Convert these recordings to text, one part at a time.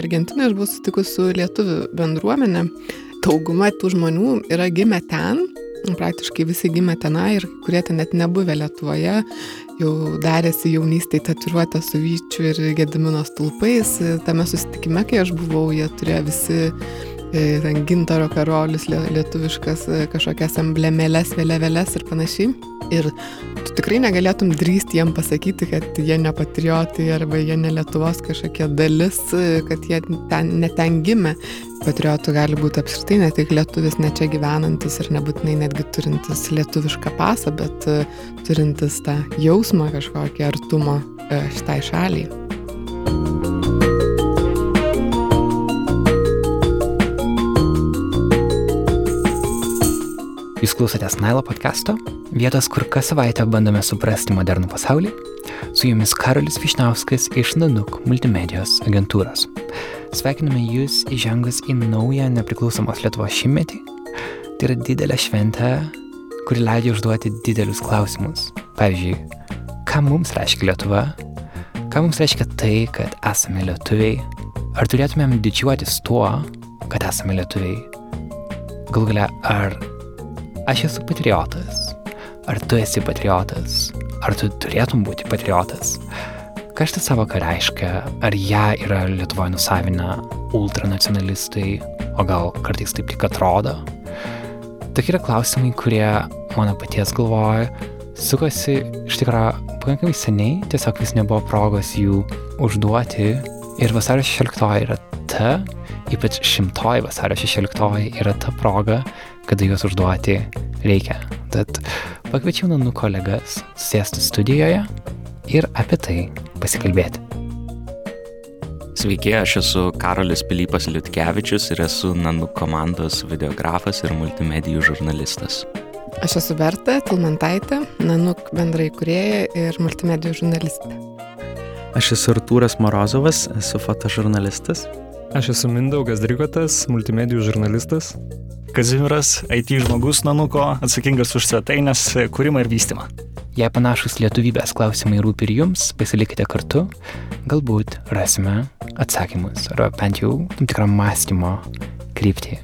Argentinoje aš buvau sutikus su lietuvių bendruomenė. Dauguma tų žmonių yra gimę ten, praktiškai visi gimė tenai ir kurie ten net nebuvę Lietuvoje, jau darėsi jaunystėje tatuiruotę su vyčiu ir gedimino stulpais. Tame susitikime, kai aš buvau, jie turėjo visi ten gintaro karolis, lietuviškas e, kažkokias emblemėlės, vėliavėlės ir panašiai. Ir tu tikrai negalėtum drįsti jiem pasakyti, kad jie ne patriotai arba jie ne Lietuvos kažkokia dalis, kad jie ten, neten gimė. Patriotų gali būti apskritai ne tik lietuvis, ne čia gyvenantis ir nebūtinai netgi turintis lietuvišką pasą, bet e, turintis tą jausmą kažkokį artumo e, šitai šaliai. Jūs klausotės Nailo podcast'o, vietos, kur kas savaitę bandome suprasti modernų pasaulį. Su jumis Karolis Višnauskas iš Nanuk multimedijos agentūros. Sveikiname Jūs įžengus į naują nepriklausomos Lietuvos šimtmetį. Tai yra didelė šventė, kuri leidžia užduoti didelius klausimus. Pavyzdžiui, ką mums reiškia Lietuva? Ką mums reiškia tai, kad esame lietuviai? Ar turėtumėm didžiuotis tuo, kad esame lietuviai? Galų gale, ar aš esu patriotas. Ar tu esi patriotas? Ar tu turėtum būti patriotas? Kas ta savoka reiškia? Ar ją yra Lietuvoje nusavinę ultranacionalistai, o gal kartais taip tik atrodo? Tokie yra klausimai, kurie mano paties galvoje sukosi iš tikrųjų pakankamai seniai, tiesiog vis nebuvo progos jų užduoti. Ir vasario 16 yra ta, ypač šimtoji vasario 16 yra ta proga, kada juos užduoti reikia. Tad pakviečiau nanų kolegas sėsti studijoje ir apie tai pasikalbėti. Sveiki, aš esu Karolis Pilypas Liutkevičius ir esu Nanų komandos videografas ir multimedijų žurnalistas. Aš esu Berta Tilmantaitė, Nanuk bendrai kurieja ir multimedijų žurnalistė. Aš esu Artūras Morozovas, esu fotožurnalistas. Aš esu Mindaugas Drigotas, multimedijų žurnalistas. Kazimiras, IT žmogus Nanuko, atsakingas už svetainės kūrimą ir vystymą. Jei panašus lietuvybės klausimai rūpi ir jums, pasilikite kartu, galbūt rasime atsakymus arba bent jau tam tikrą mąstymo kryptį.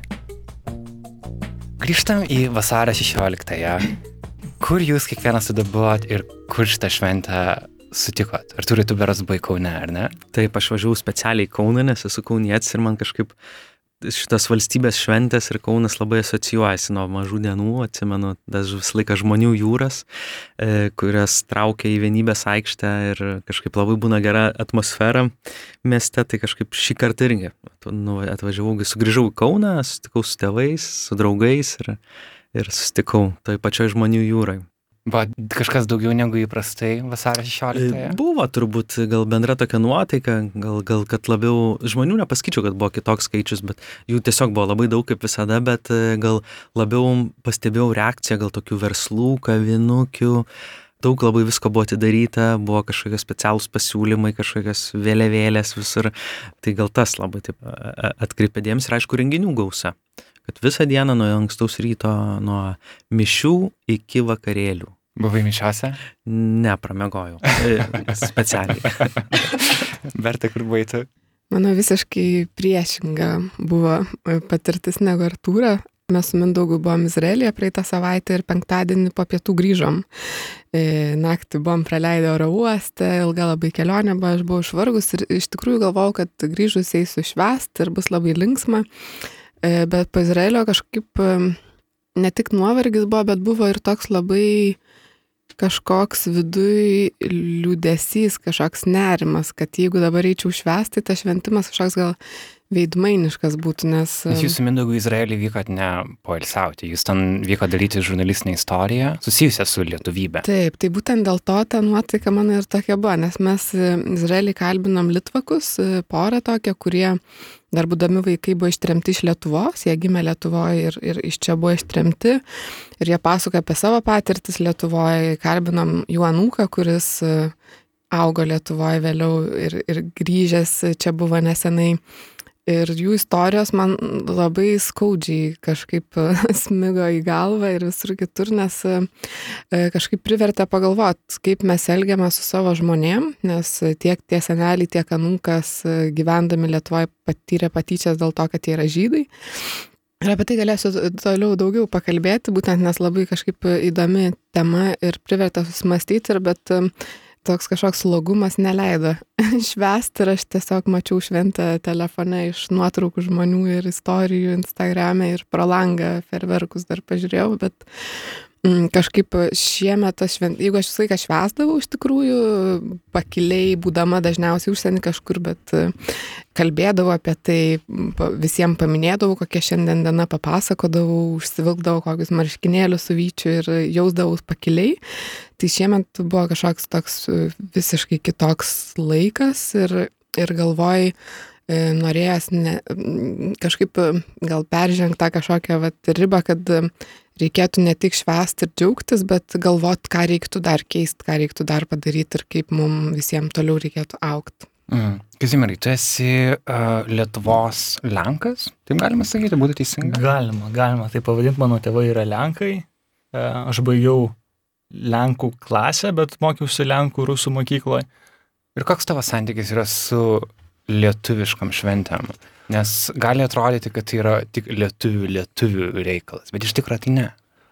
Grįžtam į vasario 16-ąją. Kur jūs kiekvienas tada buvot ir kur šitą šventę sutikot? Ar turite beras buvai Kaune, ar ne? Taip, aš važiavau specialiai į Kauną, nes esu Kaunietis ir man kažkaip šitas valstybės šventės ir Kaunas labai asocijuojasi nuo mažų dienų, atsimenu, tas visą laiką žmonių jūras, e, kurias traukia į vienybės aikštę ir kažkaip labai būna gera atmosfera mieste, tai kažkaip šį kartą irgi nu, atvažiavau, sugrįžau į Kauną, susitikau su tėvais, su draugais ir, ir susitikau toj pačioj žmonių jūrai. Buvo kažkas daugiau negu įprastai vasario 16. E, buvo turbūt gal bendra tokia nuotaika, gal, gal kad labiau žmonių nepasakyčiau, kad buvo kitoks skaičius, bet jų tiesiog buvo labai daug kaip visada, bet e, gal labiau pastebėjau reakciją, gal tokių verslų, kavinukių. Daug labai visko buvo atidaryta, buvo kažkokie specialūs pasiūlymai, kažkokios vėliavėlės visur. Tai gal tas labai taip atkreipė dėmesį ir aišku renginių gausa kad visą dieną nuo ankstaus ryto, nuo mišių iki vakarėlių. Buvai mišiuose? Ne, pramegojau. E, specialiai. Berta, kur buvai tu? Mano visiškai priešinga buvo patirtis negu Artūra. Mes su Mindaugu buvom Izraelija praeitą savaitę ir penktadienį po pietų grįžom. E, naktį buvom praleidę oro uostą, ilga labai kelionė buvo, aš buvau išvargus ir iš tikrųjų galvojau, kad grįžus eisiu švest ir bus labai linksma. E, bet po Izraelio kažkaip ne tik nuovargis buvo, bet buvo ir toks labai kažkoks viduj liūdėsys, kažkoks nerimas, kad jeigu dabar eičiau švęsti, tai šventimas kažkoks gal veidmainiškas būtų, nes... Nes jūs su Mindaugu Izraelį vykot ne poilsiauti, jūs ten vyko daryti žurnalistinę istoriją susijusią su lietuvybė. Taip, tai būtent dėl to ta nuotaika mano ir tokia buvo, nes mes Izraelį kalbinom Litvakus, porą tokią, kurie dar būdami vaikai buvo ištremti iš Lietuvos, jie gimė Lietuvoje ir, ir iš čia buvo ištremti. Ir jie pasakoja apie savo patirtis Lietuvoje, kalbinom jų anūką, kuris augo Lietuvoje vėliau ir, ir grįžęs čia buvo nesenai Ir jų istorijos man labai skaudžiai kažkaip smigo į galvą ir visur kitur, nes e, kažkaip privertė pagalvoti, kaip mes elgiame su savo žmonėm, nes tiek tie seneliai, tiek anūkas e, gyvendami Lietuvoje patyrė patyčias dėl to, kad jie yra žydai. Ir apie tai galėsiu toliau daugiau pakalbėti, būtent nes labai kažkaip įdomi tema ir privertė susimastyti, ir bet toks kažkoks slogumas neleido švęsti ir aš tiesiog mačiau šventę telefone iš nuotraukų žmonių ir istorijų Instagram'e ir pro langą ferverkus dar pažiūrėjau, bet kažkaip šiemet švent, jeigu aš visą laiką švesdavau iš tikrųjų, pakiliai, būdama dažniausiai užsienį kažkur, bet kalbėdavau apie tai, visiems paminėdavau, kokia šiandien diena papasakodavau, užsivilkdavau kokius marškinėlius su vyčiu ir jausdavau pakiliai. Tai šiemet buvo kažkoks toks visiškai kitoks laikas ir, ir galvoj, e, norėjęs ne, kažkaip gal peržengti tą kažkokią vat, ribą, kad reikėtų ne tik švęsti ir džiaugtis, bet galvoti, ką reiktų dar keisti, ką reiktų dar padaryti ir kaip mums visiems toliau reikėtų aukti. Mm. Kazimirai, tu esi uh, Lietuvos Lenkas, taip galima sakyti, būtų teisinga? Galima, galima tai pavadinti, mano tėvai yra Lenkai. Uh, aš baigiau Lenkų klasę, bet mokiausi Lenkų rusų mokykloje. Ir koks tavo santykis yra su lietuviškam šventėm? Nes gali atrodyti, kad tai yra tik lietuvių, lietuvių reikalas, bet iš tikrųjų tai ne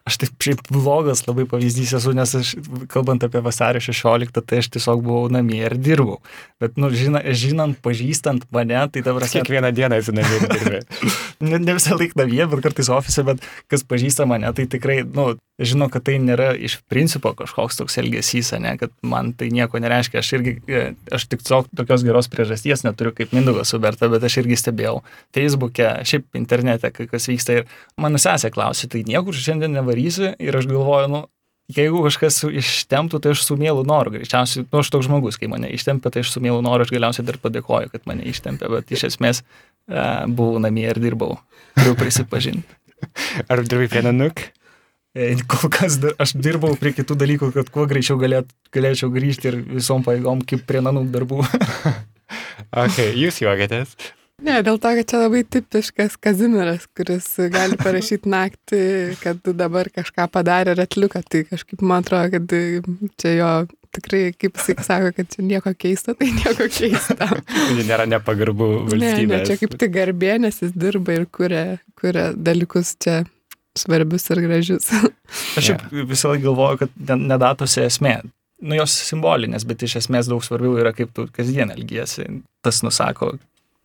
aš taip šiaip blogas labai pavyzdys esu, nes aš, kalbant apie vasario 16, tai aš tiesiog buvau namie ir dirbau. Bet, nu, žina, žinant, pažįstant mane, tai dabar... Kiekvieną dieną esi namie ir dirbi. ne, ne visą laiką namie, bet kartais ofise, bet kas pažįsta mane, tai tikrai, nu, žino, kad tai nėra iš principo kažkoks toks elgesys, ne, kad man tai nieko nereiškia. Aš irgi, e, aš tik tokios geros priežasties neturiu kaip Mindugas Suberta, bet aš irgi stebėjau Facebook'e, šiaip internete, kas vyksta ir mano sesė klausė, tai niekur šiandien nevarysiu darysi ir aš galvoju, nu, jeigu kažkas ištemptų, tai aš su mielu noru, greičiausiai, nu, aš toks žmogus, kai mane ištempė, tai aš su mielu noru, aš galiausiai dar padėkoju, kad mane ištempė, bet iš esmės e, buvau namie ir dirbau, turiu prisipažinti. Ar dirbai prie nanuk? E, kol kas dar, aš dirbau prie kitų dalykų, kad kuo greičiau galėt, galėčiau grįžti ir visom paėgom kaip prie nanuk darbų. ok, jūs juokėtės. Ne, dėl to, kad čia labai tipiškas Kazimiras, kuris gali parašyti naktį, kad dabar kažką padarė ir atliko. Tai kažkaip man atrodo, kad čia jo tikrai, kaip jis sako, kad čia nieko keisto, tai nieko keisto. Tai nėra nepagarbų valstybės. Ne, ne, čia kaip tik garbė, nes jis dirba ir kuria, kuria dalykus čia svarbius ir gražius. Aš yeah. visą laiką galvoju, kad nedatose esmė. Nu, jos simbolinės, bet iš esmės daug svarbiau yra, kaip tu kasdien elgiesi. Tas nusako,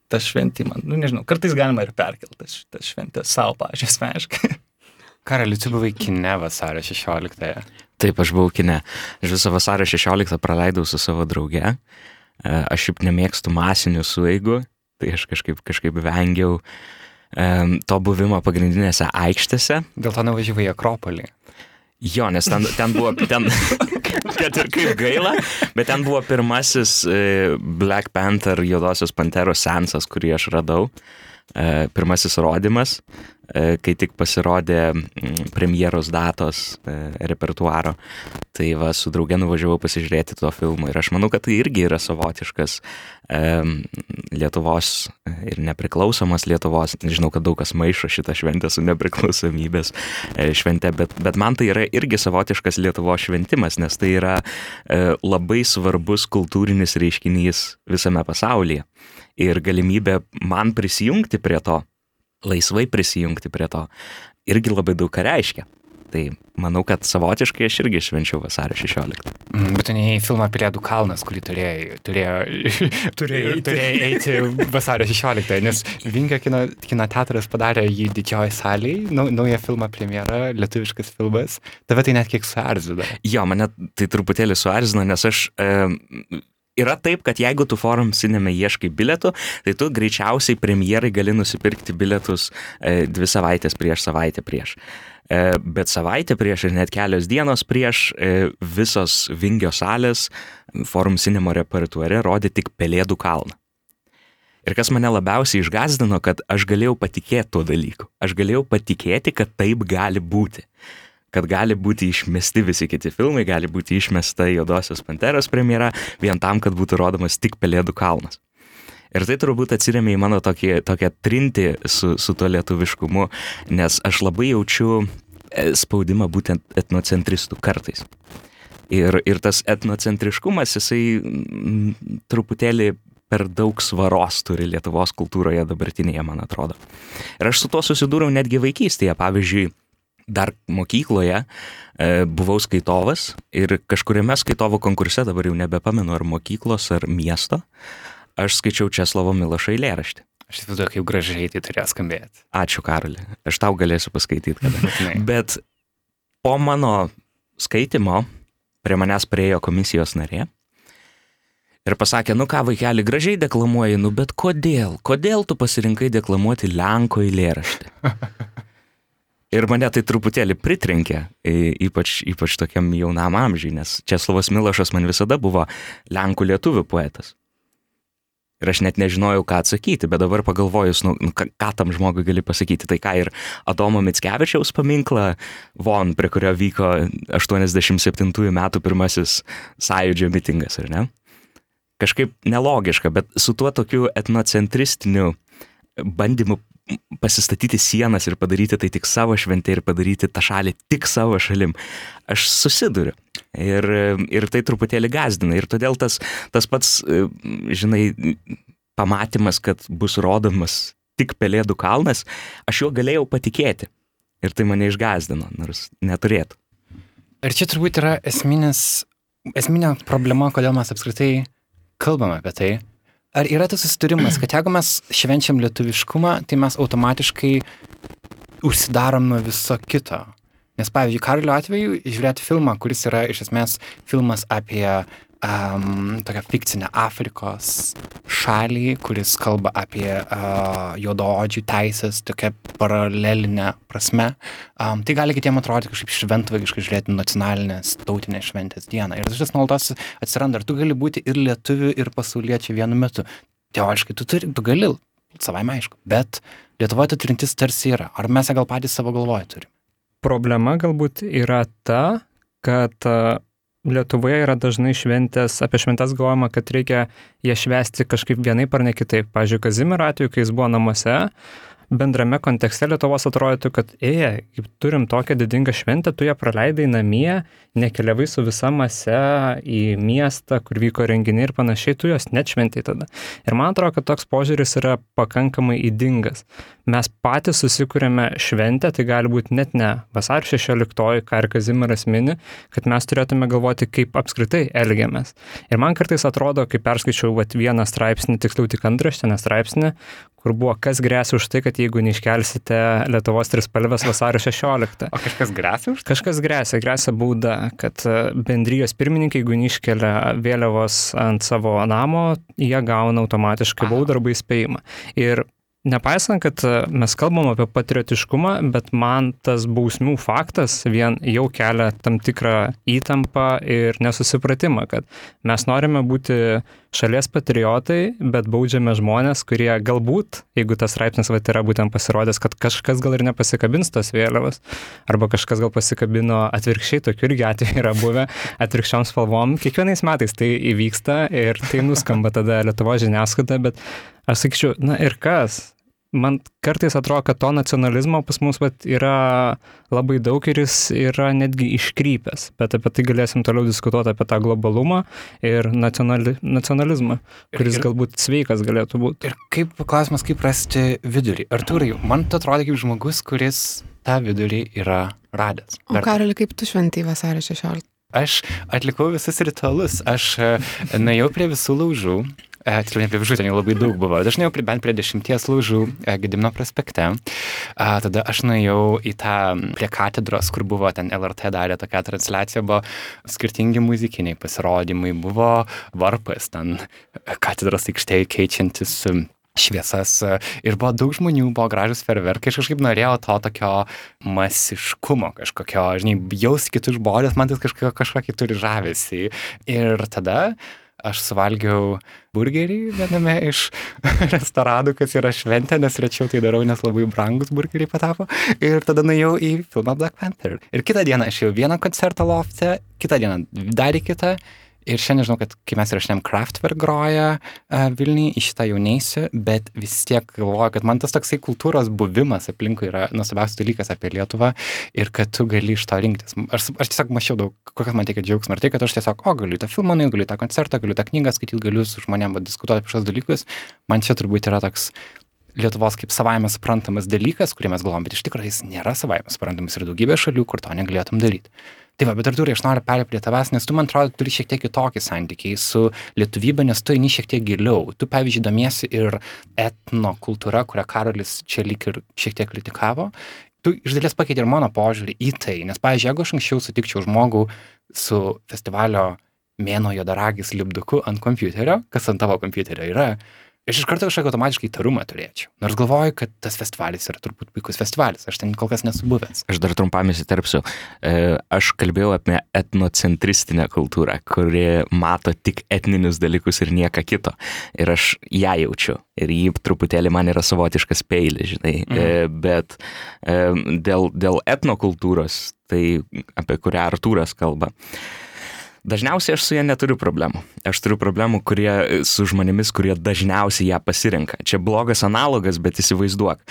tą šventimą. Nu, nežinau, kartais galima ir perkelti tas, tas šventės savo pačią asmeniškai. Karaliu, tu buvai kine vasario 16-ąją. Taip, aš buvau kine. Aš visą vasario 16 praleidau su savo drauge. E, aš šiaip nemėgstu masinių sueigų, tai aš kažkaip, kažkaip vengiau um, to buvimo pagrindinėse aikštėse. Dėl to nuvažiavai į Akropolį. Jo, nes ten, ten buvo, ten, kad ir kaip gaila, bet ten buvo pirmasis e, Black Panther juodosios panteros sensas, kurį aš radau. E, pirmasis rodymas, e, kai tik pasirodė premjeros datos repertuaro. Tai va, su drauge nuvažiavau pasižiūrėti to filmo ir aš manau, kad tai irgi yra savotiškas Lietuvos ir nepriklausomos Lietuvos, žinau, kad daug kas maišo šitą šventę su nepriklausomybės e, švente, bet, bet man tai yra irgi savotiškas Lietuvos šventimas, nes tai yra e, labai svarbus kultūrinis reiškinys visame pasaulyje. Ir galimybė man prisijungti prie to, laisvai prisijungti prie to, irgi labai daug ką reiškia. Tai manau, kad savotiškai aš irgi švenčiau vasario 16. Mm, bet tu neėjai filmą Pelėdų kalnas, kurį turėjai, turėjo, turėjai, turėjai eiti vasario 16, nes Vingio kino, kino teatras padarė jį didžioji saliai, nau, naują filmą premjerą, lietuviškas filmas. Tave tai net kiek suerzino. Jo, mane tai truputėlį suerzino, nes aš... E, Yra taip, kad jeigu tu forum cineme ieškai bilietų, tai tu greičiausiai premjerai gali nusipirkti bilietus e, dvi savaitės prieš savaitę prieš. E, bet savaitę prieš ir net kelios dienos prieš e, visos Vingio salės Forum Cinema repertuare rodė tik Pelėdų kalną. Ir kas mane labiausiai išgazdino, kad aš galėjau patikėti tuo dalyku. Aš galėjau patikėti, kad taip gali būti. Kad gali būti išmesti visi kiti filmai, gali būti išmesta Jodosios Panteros premjera, vien tam, kad būtų rodomas tik Pelėdų kalnas. Ir tai turbūt atsiriamė į mano tokį, tokią trinti su, su to lietuviškumu, nes aš labai jaučiu e, spaudimą būtent etnocentristų kartais. Ir, ir tas etnocentriškumas, jisai m, truputėlį per daug svaros turi Lietuvos kultūroje dabartinėje, man atrodo. Ir aš su tuo susidūriau netgi vaikystėje. Pavyzdžiui, dar mokykloje e, buvau skaitovas ir kažkuriame skaitovo konkurse, dabar jau nebepamenu ar mokyklos, ar miesto, aš skaičiau Česlovo Milošo eilėraštį. Aš įsivaizduoju, kaip gražiai tai turėjo skambėti. Ačiū, Karoli. Aš tau galėsiu paskaityti. Kada. Bet po mano skaitimo prie manęs priejo komisijos narė ir pasakė, nu ką, vaikeli, gražiai deklamuoji, nu bet kodėl? Kodėl tu pasirinkai deklamuoti Lenko eilėraštį? Ir mane tai truputėlį pritrenkė, ypač, ypač tokiam jaunam amžiui, nes Česlovas Milošas man visada buvo Lenkų lietuvių poetas. Ir aš net nežinojau, ką atsakyti, bet dabar pagalvojus, nu, nu, ką, ką tam žmogui gali pasakyti. Tai ką ir Adomo Mitskevičiaus paminklą, Von, prie kurio vyko 87 metų pirmasis sąjūdžio mitingas, ar ne? Kažkaip nelogiška, bet su tuo tokiu etnocentristiniu bandymu pasistatyti sienas ir padaryti tai tik savo šventė ir padaryti tą šalį tik savo šalim. Aš susiduriu. Ir, ir tai truputėlį gazdina. Ir todėl tas, tas pats, e, žinai, pamatymas, kad bus rodomas tik Pelėdų kalnas, aš juo galėjau patikėti. Ir tai mane išgazdino, nors neturėtų. Ir čia turbūt yra esminis, esminė problema, kodėl mes apskritai kalbame apie tai. Ar yra tas susitarimas, kad jeigu mes švenčiam lietuviškumą, tai mes automatiškai užsidarom nuo viso kito? Nes, pavyzdžiui, Karlio atveju žiūrėti filmą, kuris yra iš esmės filmas apie um, tokią fikcinę Afrikos šalį, kuris kalba apie uh, juodaodžių teisės, tokia paralelinė prasme. Um, tai gali kitiems atrodyti kažkaip šventvagiškai žiūrėti nacionalinės tautinės šventės dieną. Ir šis nuolatos atsiranda. Ir tu gali būti ir lietuvių, ir pasauliečių vienu metu. Teoriškai tu, turi, tu gali, savai aišku. Bet Lietuvoje ta trintis tarsi yra. Ar mes ją gal patys savo galvoje turime? Problema galbūt yra ta, kad a, Lietuvoje yra dažnai šventės, apie šventės galvojama, kad reikia ją švesti kažkaip vienaip ar ne kitaip. Pavyzdžiui, Kazimiero atveju, kai jis buvo namuose, bendrame kontekste Lietuvos atrodytų, kad, eje, turim tokią didingą šventę, tu ją praleidai namie, nekeliavai su visa mase į miestą, kur vyko renginiai ir panašiai, tu jos net šventai tada. Ir man atrodo, kad toks požiūris yra pakankamai įdingas. Mes patys susikūrėme šventę, tai gali būti net ne vasario 16, ką ir Kazimiras mini, kad mes turėtume galvoti, kaip apskritai elgiamės. Ir man kartais atrodo, kai perskaičiau vat, vieną straipsnį, tiksliau tik antraštinę straipsnį, kur buvo, kas grėsia už tai, kad jeigu neiškelsite Lietuvos trispalvės vasario 16. O kažkas grėsia už tai? Kažkas grėsia, grėsia bauda, kad e, bendrijos pirmininkai, jeigu neiškelia vėliavos ant savo namo, jie gauna automatiškai baudą arba įspėjimą. Ir Nepaisant, kad e, mes kalbam apie patriotiškumą, bet man tas bausmių faktas vien jau kelia tam tikrą įtampą ir nesusipratimą, kad mes norime būti šalies patriotai, bet baudžiame žmonės, kurie galbūt, jeigu tas straipsnis vat, yra būtent pasirodęs, kad kažkas gal ir nepasikabins tos vėliavos, arba kažkas gal pasikabino atvirkščiai, tokių irgi atvejų yra buvę atvirkščiom spalvom, kiekvienais metais tai įvyksta ir tai nuskamba tada Lietuvo žiniasklaida, bet aš sakyčiau, na ir kas? Man kartais atrodo, kad to nacionalizmo pas mus vat, yra labai daug ir jis yra netgi iškrypęs, bet apie tai galėsim toliau diskutuoti apie tą globalumą ir nacionali, nacionalizmą, kuris ir- galbūt sveikas galėtų būti. Ir kaip klausimas, kaip rasti vidurį? Arturai, man tu atrodo kaip žmogus, kuris tą vidurį yra radęs. O Dar- Karoli, kaip tu šventai vasario 16? Aš atlikau visus ritualus, aš e, nuėjau prie visų laužų, e, tiksliau ne prie visų, ten jau labai daug buvo, aš nuėjau prie, bent prie dešimties laužų e, Gedimno prospekte, a, tada aš nuėjau į tą prie katedros, kur buvo ten LRT darė tokia transliacija, buvo skirtingi muzikiniai pasirodymai, buvo varpas ten katedros aikštėje keičiantis e, šviesas e, ir buvo daug žmonių, buvo gražus ferverkai, aš kažkaip norėjau to tokio masiškumo kažkokio, žinai, jaus kitus žmonės, man tai kažkokio, kažkokį turi žavesį. Ir tada aš suvalgiau burgerį viename iš restoranų, kas yra šventė, nes rečiau tai darau, nes labai brangus burgeriai patapo. Ir tada nuėjau į filmą Black Panther. Ir kitą dieną aš jau vieną koncertą lofte, kitą dieną dar į kitą. Ir šiandien žinau, kad kai mes įrašinėm Kraftwerk groja uh, Vilniui, iš šitą jaunėsiu, bet vis tiek galvoju, kad man tas toksai kultūros buvimas aplinkui yra nuostabiausias dalykas apie Lietuvą ir kad tu gali iš to rinktis. Aš, aš tiesiog mačiau daug, kokias man teikia džiaugsmą. Ir tai, kad aš tiesiog, o galiu tą filmą, galiu tą koncertą, galiu tą knygą skaityti, galiu su žmonėmis diskutuoti apie šios dalykus, man čia turbūt yra toks Lietuvos kaip savaime suprantamas dalykas, kurį mes galvom, bet iš tikrųjų jis nėra savaime suprantamas ir daugybė šalių, kur to negalėtum daryti. Tai va, bet ar turi, aš noriu perėti prie tavęs, nes tu, man atrodo, turi šiek tiek kitokį santykį su lietuvybė, nes tu eini šiek tiek giliau. Tu, pavyzdžiui, domiesi ir etno kultūra, kurią Karolis čia lyg ir šiek tiek kritikavo. Tu iš dalies pakeitė ir mano požiūrį į tai, nes, pavyzdžiui, jeigu aš anksčiau sutikčiau žmogų su festivalio mėno jodaragis lipduku ant kompiuterio, kas ant tavo kompiuterio yra, aš iš karto kažkokį automatiškai įtarumą turėčiau. Nors galvoju, kad tas festivalis yra turbūt puikus festivalis, aš ten kol kas nesu buvęs. Aš dar trumpam įsiterpsiu. E, aš kalbėjau apie etnocentristinę kultūrą, kuri mato tik etninius dalykus ir nieką kito. Ir aš ją jaučiu. Ir jį truputėlį man yra savotiškas peilis, žinai. Mhm. E, bet e, dėl, dėl etnokultūros, tai apie kurią Artūras kalba. Dažniausiai aš su ja neturiu problemų. Aš turiu problemų kurie, su žmonėmis, kurie dažniausiai ją pasirenka. Čia blogas analogas, bet įsivaizduok.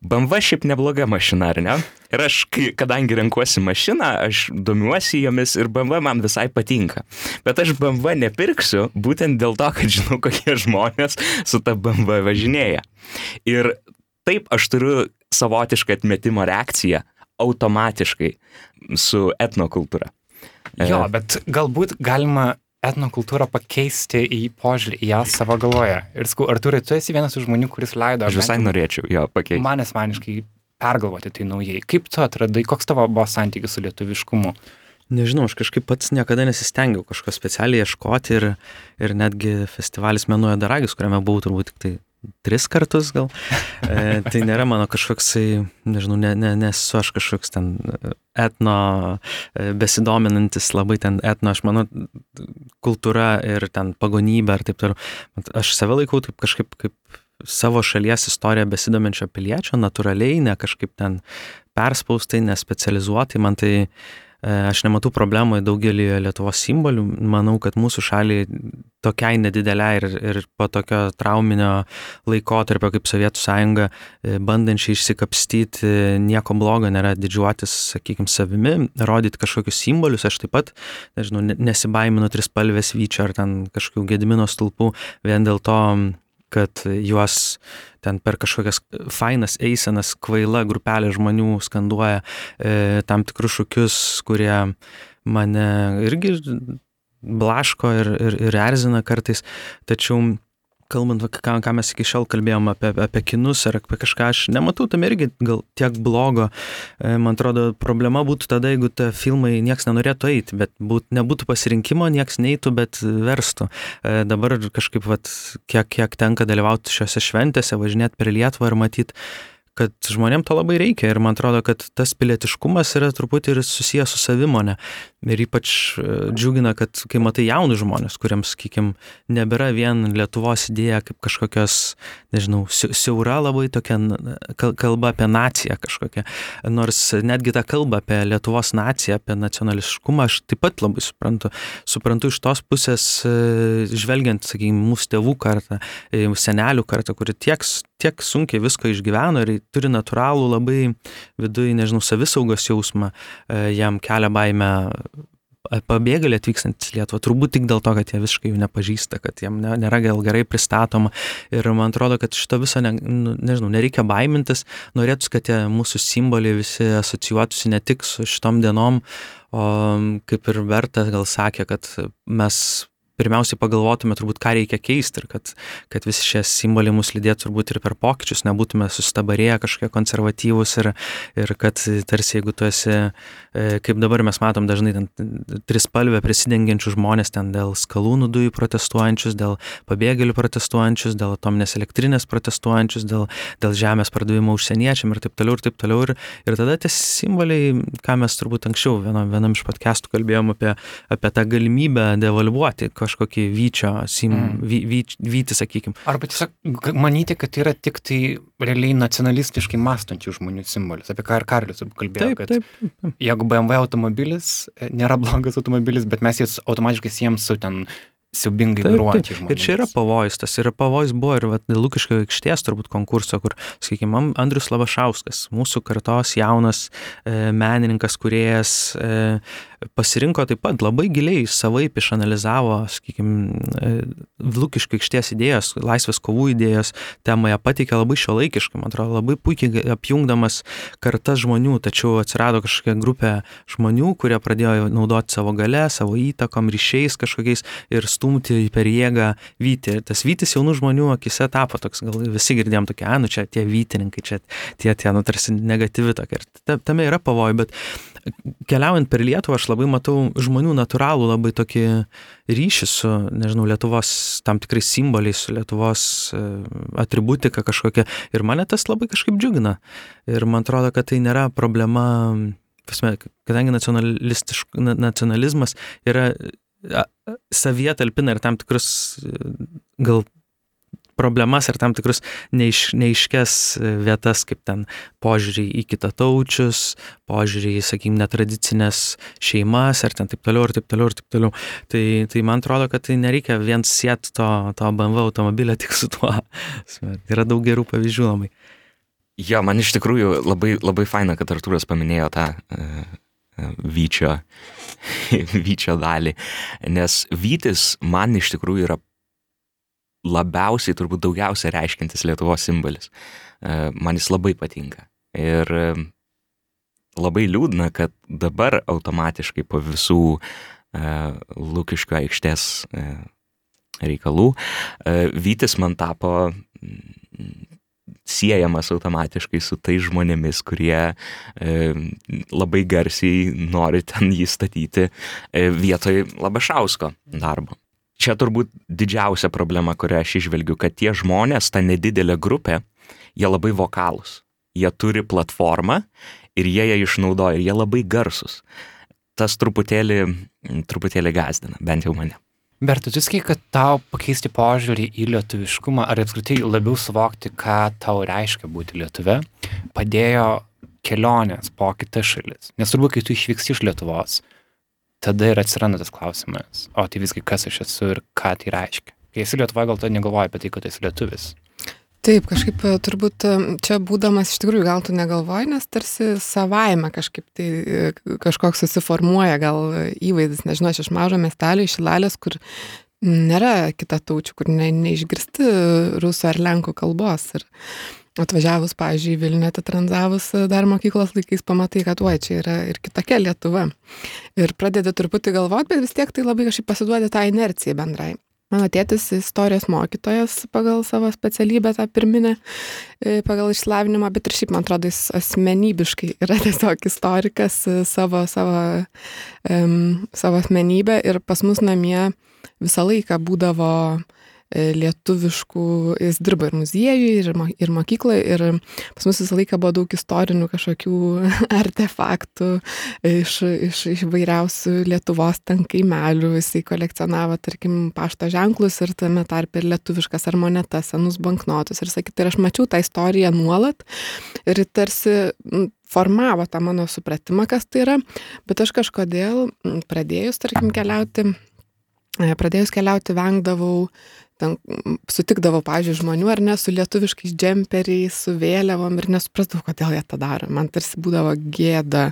BMW šiaip nebloga mašina, ar ne? Ir aš, kadangi renkuosi mašiną, aš domiuosi jomis ir BMW man visai patinka. Bet aš BMW nepirksiu būtent dėl to, kad žinau, kokie žmonės su ta BMW važinėja. Ir taip aš turiu savotišką atmetimo reakciją automatiškai su etnokultūra. Jo, bet galbūt galima etnokultūrą pakeisti į požiūrį į ją savo galvoje. Ir skau, Arturai, tu esi vienas iš žmonių, kuris leido. Aš visai norėčiau jo pakeisti. Man asmeniškai pergalvoti tai naujai. Kaip tu atradai, koks tavo buvo santykis su lietuviškumu? Nežinau, aš kažkaip pats niekada nesistengiau kažko specialiai ieškoti ir, ir netgi festivalis Menuoja Daragis, kuriame buvau turbūt tik tai tris kartus gal. E, tai nėra mano kažkoksai, nežinau, ne, ne, nesu aš kažkoks ten etno e, besidominantis labai ten etno, aš manau, kultūra ir ten pagonybė ir taip toliau. Aš save laikau taip kažkaip kaip savo šalies istoriją besidominčio piliečio, natūraliai, ne kažkaip ten perspaustai, nespecializuotai, man tai E, aš nematau problemų daugelį Lietuvos simbolių. Manau, kad mūsų šaliai tokiai nedideliai ir, ir po tokio trauminio laikotarpio kaip Sovietų sąjunga, e, bandančiai išsikapstyti, nieko blogo nėra didžiuotis, sakykime, savimi, rodyti kažkokius simbolius. Aš taip pat, nežinau, nesibaiminu trispalvės vyčio ar ten kažkokių gedimino stulpų vien dėl to, kad juos ten per kažkokias fainas eisenas kvaila grupelė žmonių skanduoja e, tam tikrus šūkius, kurie mane irgi blaško ir, ir, ir erzina kartais, tačiau kalbant, ką, ką mes iki šiol kalbėjom apie, apie kinus ar apie kažką, aš nematau tam irgi gal tiek blogo. E, man atrodo, problema būtų tada, jeigu tie filmai nieks nenorėtų eiti, bet būt, nebūtų pasirinkimo, nieks neįtų, bet verstų. E, dabar kažkaip, vat, kiek, kiek tenka dalyvauti šiuose šventėse, važinėti per Lietuvą ir matyti kad žmonėm to labai reikia ir man atrodo, kad tas pilietiškumas yra truputį ir susijęs su savimonė. Ir ypač e, džiugina, kad kai matai jaunus žmonės, kuriems, sakykim, nebėra vien Lietuvos idėja kaip kažkokios, nežinau, siaura labai tokia kalba apie naciją kažkokią. Nors netgi tą kalbą apie Lietuvos naciją, apie nacionališkumą aš taip pat labai suprantu. Suprantu iš tos pusės, e, žvelgiant, sakykime, mūsų tėvų kartą, e, senelių kartą, kuri tiek, tiek sunkiai visko išgyveno ir turi natūralų labai viduje, nežinau, savisaugos jausmą, e, jam kelia baimę pabėgėliai atvykstantis Lietuvą, turbūt tik dėl to, kad jie visiškai jų nepažįsta, kad jiem nėra gal gerai pristatoma. Ir man atrodo, kad šito viso, ne, nu, nežinau, nereikia baimintis, norėtųsi, kad tie mūsų simboliai visi asocijuotųsi ne tik su šitom dienom, o kaip ir Berta gal sakė, kad mes pirmiausiai pagalvotume turbūt, ką reikia keisti ir kad, kad visi šie simboliai mus lydėtų turbūt ir per pokyčius, nebūtume sustabarėję kažkokie konservatyvūs ir, ir kad tarsi jeigu tu esi, e, kaip dabar mes matom dažnai, ten trispalvę prisidengiančių žmonės ten dėl skalūnų dujų protestuojančius, dėl pabėgėlių protestuojančius, dėl atominės elektrinės protestuojančius, dėl, dėl žemės pardavimo užsieniečiam ir taip toliau ir taip toliau. Ir, ir tada tie simboliai, ką mes turbūt anksčiau vienam, vienam iš podcastų kalbėjom apie, apie tą galimybę devalvuoti, ko kažkokį vyčio, sim, Mm. vy, vy, vyti, sakykime. Arba tiesiog manyti, kad yra tik tai realiai nacionalistiškai mąstančių žmonių simbolis, apie ką ir turbūt kalbėjo, Taip, kad taip. jeigu BMW automobilis e, nėra blogas automobilis, bet mes jas automatiškai siejam su ten siubingai žmonėmis. Ir čia yra pavojus, tas yra pavojus buvo ir vat, Lukiškio aikštės turbūt konkurso, kur, sakykime, Andrius Lavašauskas, mūsų kartos jaunas e, menininkas, kuriejas e, pasirinko taip pat labai giliai, savaip išanalizavo, sakykime, Lukiškio aikštės idėjos, laisvės kovų idėjos, temoje pateikė labai šio laikiškai, man atrodo, labai puikiai apjungdamas kartas žmonių, tačiau atsirado kažkokia grupė žmonių, kurie pradėjo naudoti savo gale, savo įtakom, ryšiais kažkokiais ir stumti per jėgą vyti. Ir tas vytis jaunų žmonių akise tapo toks, gal visi girdėjom tokie, a, nu čia tie vytininkai, čia tie, tie, nu tarsi negatyvi tokia. Ir ta- tame yra pavojai, bet keliaujant per Lietuvą aš labai matau žmonių natūralų labai tokį ryšį su, nežinau, Lietuvos tam tikrais simboliais, su Lietuvos e, atributika kažkokia. Ir mane tas labai kažkaip džiugina. Ir man atrodo, kad tai nėra problema, prasme, kadangi nacionalizmas yra savyje talpina ir tam tikrus e, gal problemas ir tam tikrus neiš, neiškes e, vietas, kaip ten požiūrį į kitataučius, požiūrį į, sakykime, netradicinės šeimas ir ten taip toliau ir taip toliau ir taip toliau. Tai, tai man atrodo, kad tai nereikia vien sėti to, to BMW automobilio tik su tuo. Yra daug gerų pavyzdžių labai. Jo, man iš tikrųjų labai, labai faina, kad Artūras paminėjo tą uh, vyčio, vyčio dalį, nes vytis man iš tikrųjų yra labiausiai, turbūt daugiausia reiškintis Lietuvos simbolis. Uh, man jis labai patinka. Ir uh, labai liūdna, kad dabar automatiškai po visų uh, Lukiškio aikštės reikalų vytis man tapo mm, siejamas automatiškai su tai žmonėmis, kurie e, labai garsiai nori ten jį statyti e, vietoj Labašausko darbo. Čia turbūt didžiausia problema, kurią aš išvelgiu, kad tie žmonės, ta nedidelė grupė, jie labai vokalūs. Jie turi platformą ir jie ją išnaudoja, jie labai garsus. Tas truputėlį, truputėlį gazdina, bent jau mane. Bertu, tu sakai, kad tau pakeisti požiūrį į lietuviškumą ar apskritai labiau suvokti, ką tau reiškia būti lietuve, padėjo kelionės po kitas šalis. Nes turbūt, kai tu išvyksti iš Lietuvos, tada ir atsiranda tas klausimas, o tai visgi kas aš esu ir ką tai reiškia. Kai esi Lietuvoje, gal tu negalvoji apie tai, kad esi lietuvis. Taip, kažkaip e, turbūt e, čia būdamas iš tikrųjų gal tu negalvoji, nes tarsi savaime kažkaip tai e, kažkoks susiformuoja gal įvaizdis, nežinau, aš iš mažo miestelio, iš Šilalės, kur nėra kita taučių, kur ne, neišgirsti rusų ar lenkų kalbos. Ir atvažiavus, pavyzdžiui, Vilniuje, atranzavus dar mokyklos laikais, pamatai, kad oi, čia yra ir kitokia Lietuva. Ir pradedi truputį galvoti, bet vis tiek tai labai kažkaip pasiduodi tą inerciją bendrai. Mano tėtis istorijos mokytojas pagal savo specialybę, tą pirminę, e, pagal išslavinimą, bet ir šiaip, man atrodo, jis asmenybiškai yra tiesiog istorikas e, savo, savo, um, savo asmenybę ir pas mus namie visą laiką būdavo e, lietuviškų, jis dirba ir muziejui, ir, mo- ir mokykloje, ir pas mus visą laiką buvo daug istorinių kažkokių artefaktų iš, iš, iš vairiausių Lietuvos ten kaimelių. Jisai kolekcionavo, tarkim, pašto ženklus ir tame tarp ir lietuviškas ar monetas, senus banknotus ir sakyti. Ir aš mačiau tą istoriją nuolat ir tarsi formavo tą mano supratimą, kas tai yra, bet aš kažkodėl pradėjus, tarkim, keliauti, e, pradėjus keliauti, vengdavau ten sutikdavau, pavyzdžiui, žmonių ar ne su lietuviškais džemperiais, su vėliavom ir nesuprasdavau, kodėl jie tą daro. Man tarsi būdavo gėda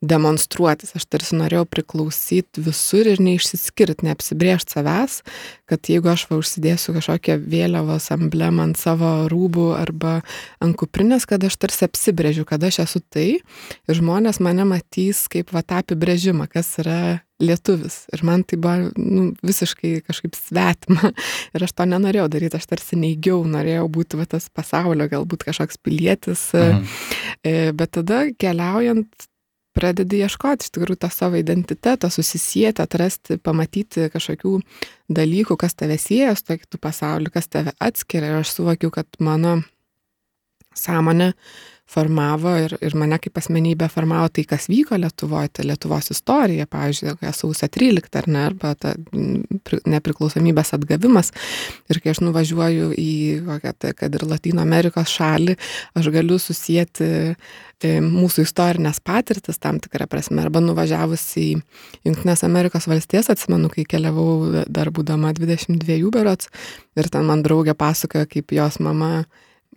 demonstruotis. Aš tarsi norėjau priklausyti visur ir neišsiskirti, neapsibriežti savęs, kad jeigu aš va užsidėsiu kažkokią vėliavos emblemą ant savo rūbų arba ant kuprinės, kad aš tarsi apsibrėžiu, kad aš esu tai ir žmonės mane matys kaip va tą apibrėžimą, kas yra lietuvis. Ir man tai buvo nu, visiškai kažkaip svetima. Ir aš to nenorėjau daryti, aš tarsi neigiau, norėjau būti va, tas pasaulio, galbūt kažkoks pilietis. Mhm. Bet tada keliaujant pradedi ieškoti iš tikrųjų tą savo identitetą, susisieti, atrasti, pamatyti kažkokių dalykų, kas tave sieja su to kitų pasauliu, kas tave atskiria. Ir aš suvokiu, kad mano sąmonė formavo ir, ir mane kaip asmenybę formavo tai, kas vyko Lietuvoje, ta Lietuvos istorija, pavyzdžiui, sausio 13 ar ne, arba ta nepriklausomybės atgavimas. Ir kai aš nuvažiuoju į kokią, tai, kad ir Latino Amerikos šalį, aš galiu susijęti e, mūsų istorinės patirtis tam tikrą prasme, arba nuvažiavus į Junktinės Amerikos valstijas, atsimenu, kai keliavau dar būdama 22 berots, ir ten man draugė pasakojo, kaip jos mama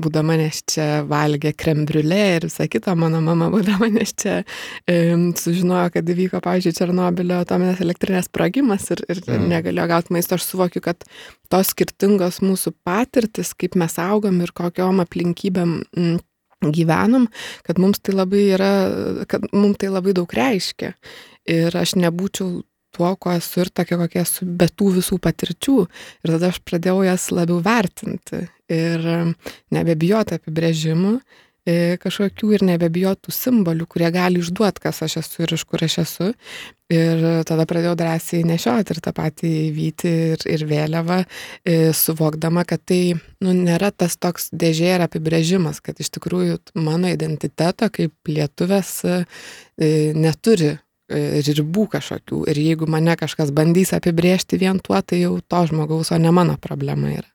būdama neščia valgė krembriulė ir visą kitą, mano mama būdama neščia e, sužinojo, kad įvyko, pavyzdžiui, Černobilio atominės elektrinės sprogimas ir, ir mm. negalėjo gauti maisto. Aš suvokiu, kad tos skirtingos mūsų patirtis, kaip mes augom ir kokiom aplinkybėm m, gyvenom, kad mums tai labai yra, kad mums tai labai daug reiškia. Ir aš nebūčiau tuo, kuo esu ir tokia, kokia esu, be tų visų patirčių. Ir tada aš pradėjau jas labiau vertinti ir nebebijoti apibrėžimų e, kažkokių ir nebebijotų simbolių, kurie gali išduoti, kas aš esu ir iš kur aš esu. Ir tada pradėjau drąsiai nešioti ir tą patį vyti ir, ir vėliavą, e, suvokdama, kad tai nu, nėra tas toks dėžė ir apibrėžimas, kad iš tikrųjų mano identiteto kaip lietuvės e, neturi ribų kažkokių. Ir jeigu mane kažkas bandys apibrėžti vien tuo, tai jau to žmogaus, o ne mano problema yra.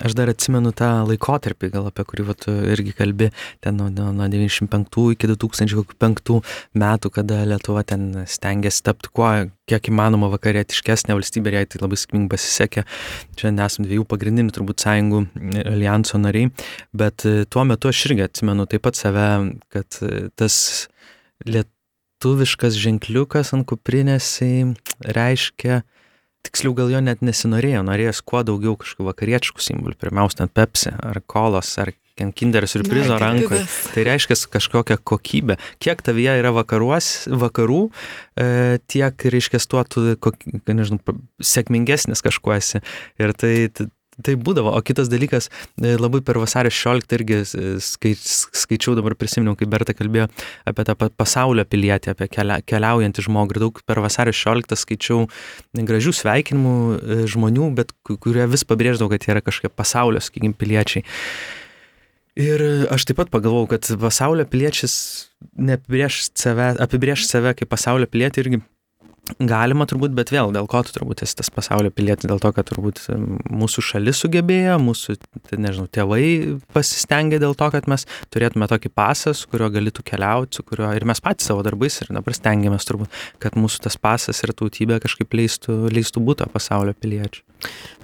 Aš dar atsimenu tą laikotarpį, gal apie kurį vat, irgi kalbi, ten nuo, nuo, nuo 95 iki 2005 metų, kada Lietuva ten stengiasi tapti kuo, kiek įmanoma vakarietiškesnė valstybė ir jai tai labai sėkmingai pasisekė. Čia nesam dviejų pagrindinių turbūt sąjungų alijanso nariai, bet e, tuo metu aš irgi atsimenu taip pat save, kad e, tas lietuviškas ženkliukas ant kuprinės reiškia tiksliau gal jo net nesinorėjo, norėjęs kuo daugiau kažkokių vakarietiškų simbolių, pirmiausia, ten Pepsi ar kolos ar kinder surprizo rankoje. Tai reiškia kažkokią kokybę. Kiek tavyje yra vakaruos, vakarų, e, tiek, reiškia, tuo tu, kok, nežinau, sėkmingesnis kažkuo esi. Ir tai, Tai būdavo, o kitas dalykas, e, labai per vasario 16 irgi e, skai, skaičiau, dabar prisiminiau, kai Berta kalbėjo apie tą pasaulio pilietį, apie kelia, keliaujantį žmogų ir daug per vasario 16 skaičiau gražių sveikinimų e, žmonių, bet kurie vis pabrėždavo, kad jie yra kažkokie pasaulio, sakykim, piliečiai. Ir aš taip pat pagalvojau, kad pasaulio piliečiais neapibrėž save, apibrėž save kaip pasaulio pilietį irgi Galima turbūt, bet vėl dėl ko tu turbūt esi tas pasaulio pilietis, dėl to, kad turbūt mūsų šalis sugebėjo, mūsų, tai nežinau, tėvai pasistengė dėl to, kad mes turėtume tokį pasą, su kuriuo galėtų keliauti, su kuriuo ir mes patys savo darbais ir dabar stengiamės turbūt, kad mūsų tas pasas ir tautybė kažkaip leistų, leistų būti pasaulio piliečiu.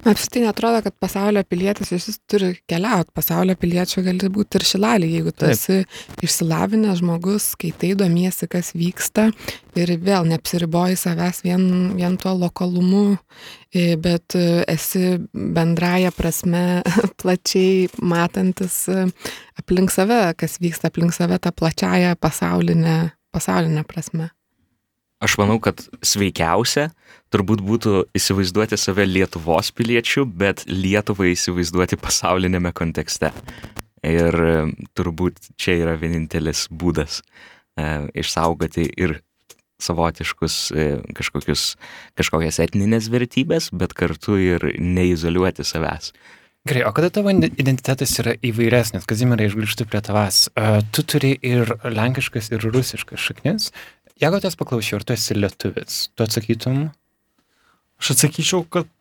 Man apsitai netrodo, kad pasaulio pilietis jis turi keliauti. Pasaulio piliečiu gali būti ir šilalį, jeigu tu Taip. esi išsilavinęs žmogus, skaitai, domiesi, kas vyksta ir vėl neapsiriboji savęs vien, vien tuo lokalumu, e, bet e, esi bendraja prasme plačiai matantis e, aplink save, kas vyksta aplink save tą plačiają pasaulinę, pasaulinę prasme. Aš manau, kad sveikiausia turbūt būtų įsivaizduoti save Lietuvos piliečių, bet Lietuvą įsivaizduoti pasaulinėme kontekste. Ir turbūt čia yra vienintelis būdas e, išsaugoti ir savotiškus e, kažkokius, kažkokias etninės vertybės, bet kartu ir neizoliuoti savęs. Gerai, o kada tavo identitetas yra įvairesnis, Kazimirai, aš grįžtu prie tavęs, uh, tu turi ir lenkiškas, ir rusiškas šaknis. Jeigu tas paklausčiau, ar tu esi lietuvis, tu atsakytum? Aš atsakyčiau, kad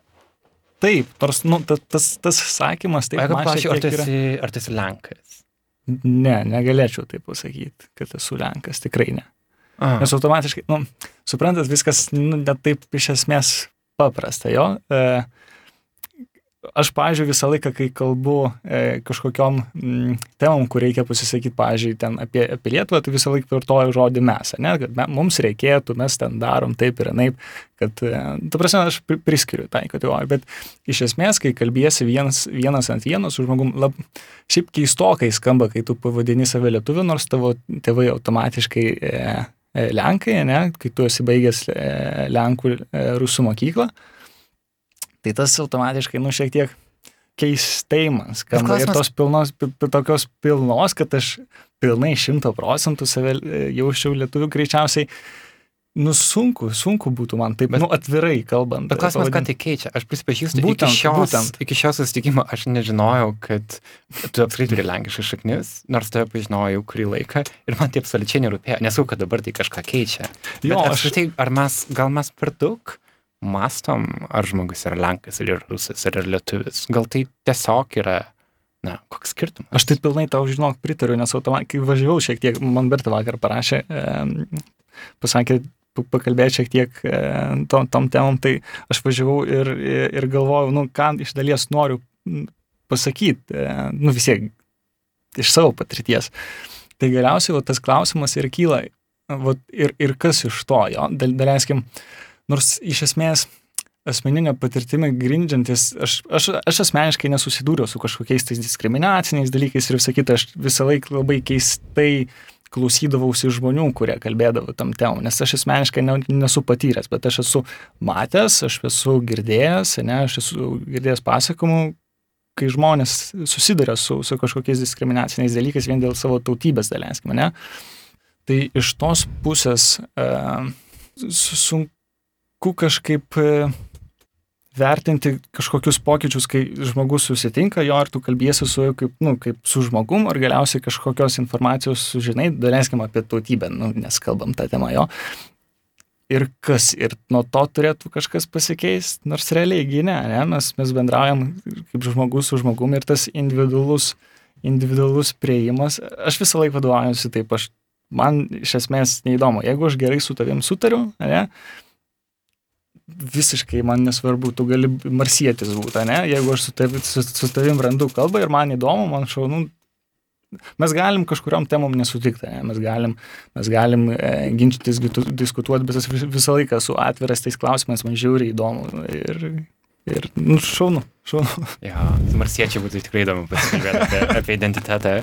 taip, nors nu, tas, tas, tas sakymas taip. Jeigu paklausčiau, ar, tu esi, yra... ar tu esi lenkas? Ne, negalėčiau taip pasakyti, kad esu lenkas, tikrai ne. Aha. Nes automatiškai, nu, suprantat, viskas nu, net taip iš esmės paprasta, jo. E, aš, pažiūrėjau, visą laiką, kai kalbu e, kažkokiom m, mm, temom, kur reikia pasisakyti, pažiūrėjau, ten apie, apie Lietuvą, tai visą laiką vartoju žodį mes, ne, kad me, mums reikėtų, mes ten darom taip ir naip, kad, e, ta prasme, aš priskiriu tai kategorijai, bet iš esmės, kai kalbėsi vienas, vienas ant vieno su žmogum, lab, šiaip keistokai skamba, kai tu pavadini save lietuviu, nors tavo tėvai automatiškai e, Lenkai, ne, kai tu esi baigęs e, Lenkų e, rusų mokyklą tai tas automatiškai, nu, šiek tiek keistai man skamba. Ir tos pilnos, tokios pilnos, kad aš pilnai šimto procentų save e, jausčiau lietuvių greičiausiai Nu, sunku, sunku būtų man taip, bet, nu, atvirai kalbant. Bet klausimas, ką tai keičia? Aš prisipažįstu, būtent, iki, šios, būtent. iki šios susitikimo aš nežinojau, kad tu apskritai turi lenkiškas šaknis, nors tave pažinojau kurį laiką ir man tai absoliučiai nerūpėjo. Nesau, kad dabar tai kažką keičia. Jo, bet aš tai, ar mes, gal mes per daug mastom, ar žmogus yra lenkas, ar yra rusas, ar yra lietuvis. Gal tai tiesiog yra Na, koks skirtumas? Aš tai pilnai tau žinok pritariu, nes automatiškai važiavau šiek tiek, man Berta vakar parašė, e, pasakė, pakalbėti šiek tiek e, tom, tom temom, tai aš važiavau ir, ir galvojau, nu, ką iš dalies noriu pasakyti, e, nu vis tiek iš savo patirties. Tai galiausiai va, tas klausimas ir kyla, va, ir, ir kas iš to, jo, dal, daleiskim, nors iš esmės asmeninė patirtimi grindžiantis, aš, aš, aš asmeniškai nesusidūriau su kažkokiais tais diskriminaciniais dalykais ir visą kitą, aš visą laiką labai keistai uh, klausydavausi žmonių, kurie kalbėdavo tam temom, nes aš asmeniškai ne, nesu patyręs, bet aš esu matęs, aš esu girdėjęs, ne, aš esu girdėjęs pasakymų, kai žmonės susiduria su, su kažkokiais diskriminaciniais dalykais vien dėl savo tautybės, daleiskim, ne. Tai iš tos pusės e, sunku kažkaip e, vertinti kažkokius pokyčius, kai žmogus susitinka jo ir tu kalbėsi su juo kaip, nu, kaip su žmogum, ar galiausiai kažkokios informacijos sužinai, daleiskim apie tautybę, nu, nes kalbam tą temą jo. Ir kas, ir nuo to turėtų kažkas pasikeisti, nors realiai gynė, ne, mes, mes bendraujam kaip žmogus su žmogum ir tas individualus, individualus prieimas, aš visą laiką vadovaujuosi taip, aš, man iš esmės neįdomu, jeigu aš gerai su tavim sutariu, ne, visiškai man nesvarbu, tu gali marsietis būti, ne? Jeigu aš su, tavi, su, su tavim randu kalbą ir man įdomu, man šaunu, mes galim kažkuriam temom nesutikti, ne? mes galim, mes galim e, ginčytis, diskutuoti, bet aš visą laiką esu atviras tais klausimais, man žiūri įdomu ir Ir nu, šaunu, šaunu. Ja, marsiečiai būtų tikrai įdomu pasikalbėti apie, apie identitetą.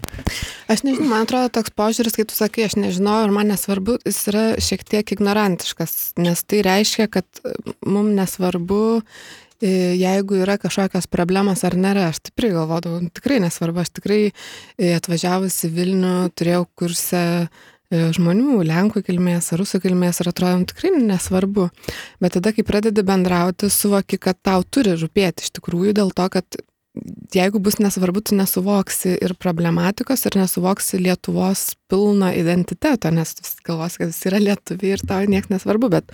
Aš nežinau, man atrodo toks požiūris, kai tu sakai, aš nežinau, ar man nesvarbu, jis yra šiek tiek ignorantiškas, nes tai reiškia, kad mums nesvarbu, e, jeigu yra kažkokios problemos ar nėra. Aš tikrai galvodavau, tikrai nesvarbu, aš tikrai e, atvažiavusi Vilnių turėjau kursę žmonių, lenkų kilmės, rusų kilmės ir atrodo nu, tikrai nesvarbu. Bet tada, kai pradedi bendrauti, suvoki, kad tau turi rūpėti iš tikrųjų dėl to, kad jeigu bus nesvarbu, tu nesuvoksi ir problematikos, ir nesuvoksi Lietuvos pilno identiteto, nes tu galvosi, kad jis yra lietuviai ir tau niekas nesvarbu, bet,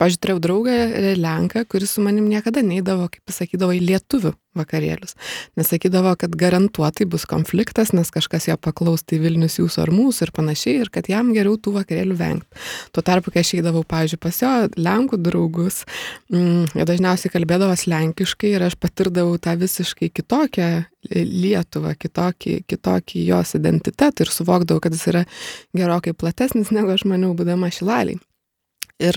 pažiūrėjau, turėjau draugą Lenką, kuris su manim niekada neįdavo, kaip pasakydavo, į lietuvių vakarėlius. Nesakydavo, kad garantuotai bus konfliktas, nes kažkas jo paklaus, tai Vilnius jūsų ar mūsų ir panašiai, ir kad jam geriau tų vakarėlių vengti. Tuo tarpu, kai aš eidavau, pavyzdžiui, pas jo Lenkų draugus, mm, jie dažniausiai kalbėdavo lenkiškai ir aš patirdavau tą visiškai kitokią Lietuvą, kitokį, kitokį jos identitetą ir suvokdavau, kad jis yra gerokai platesnis negu aš maniau, būdama šilaliai. Ir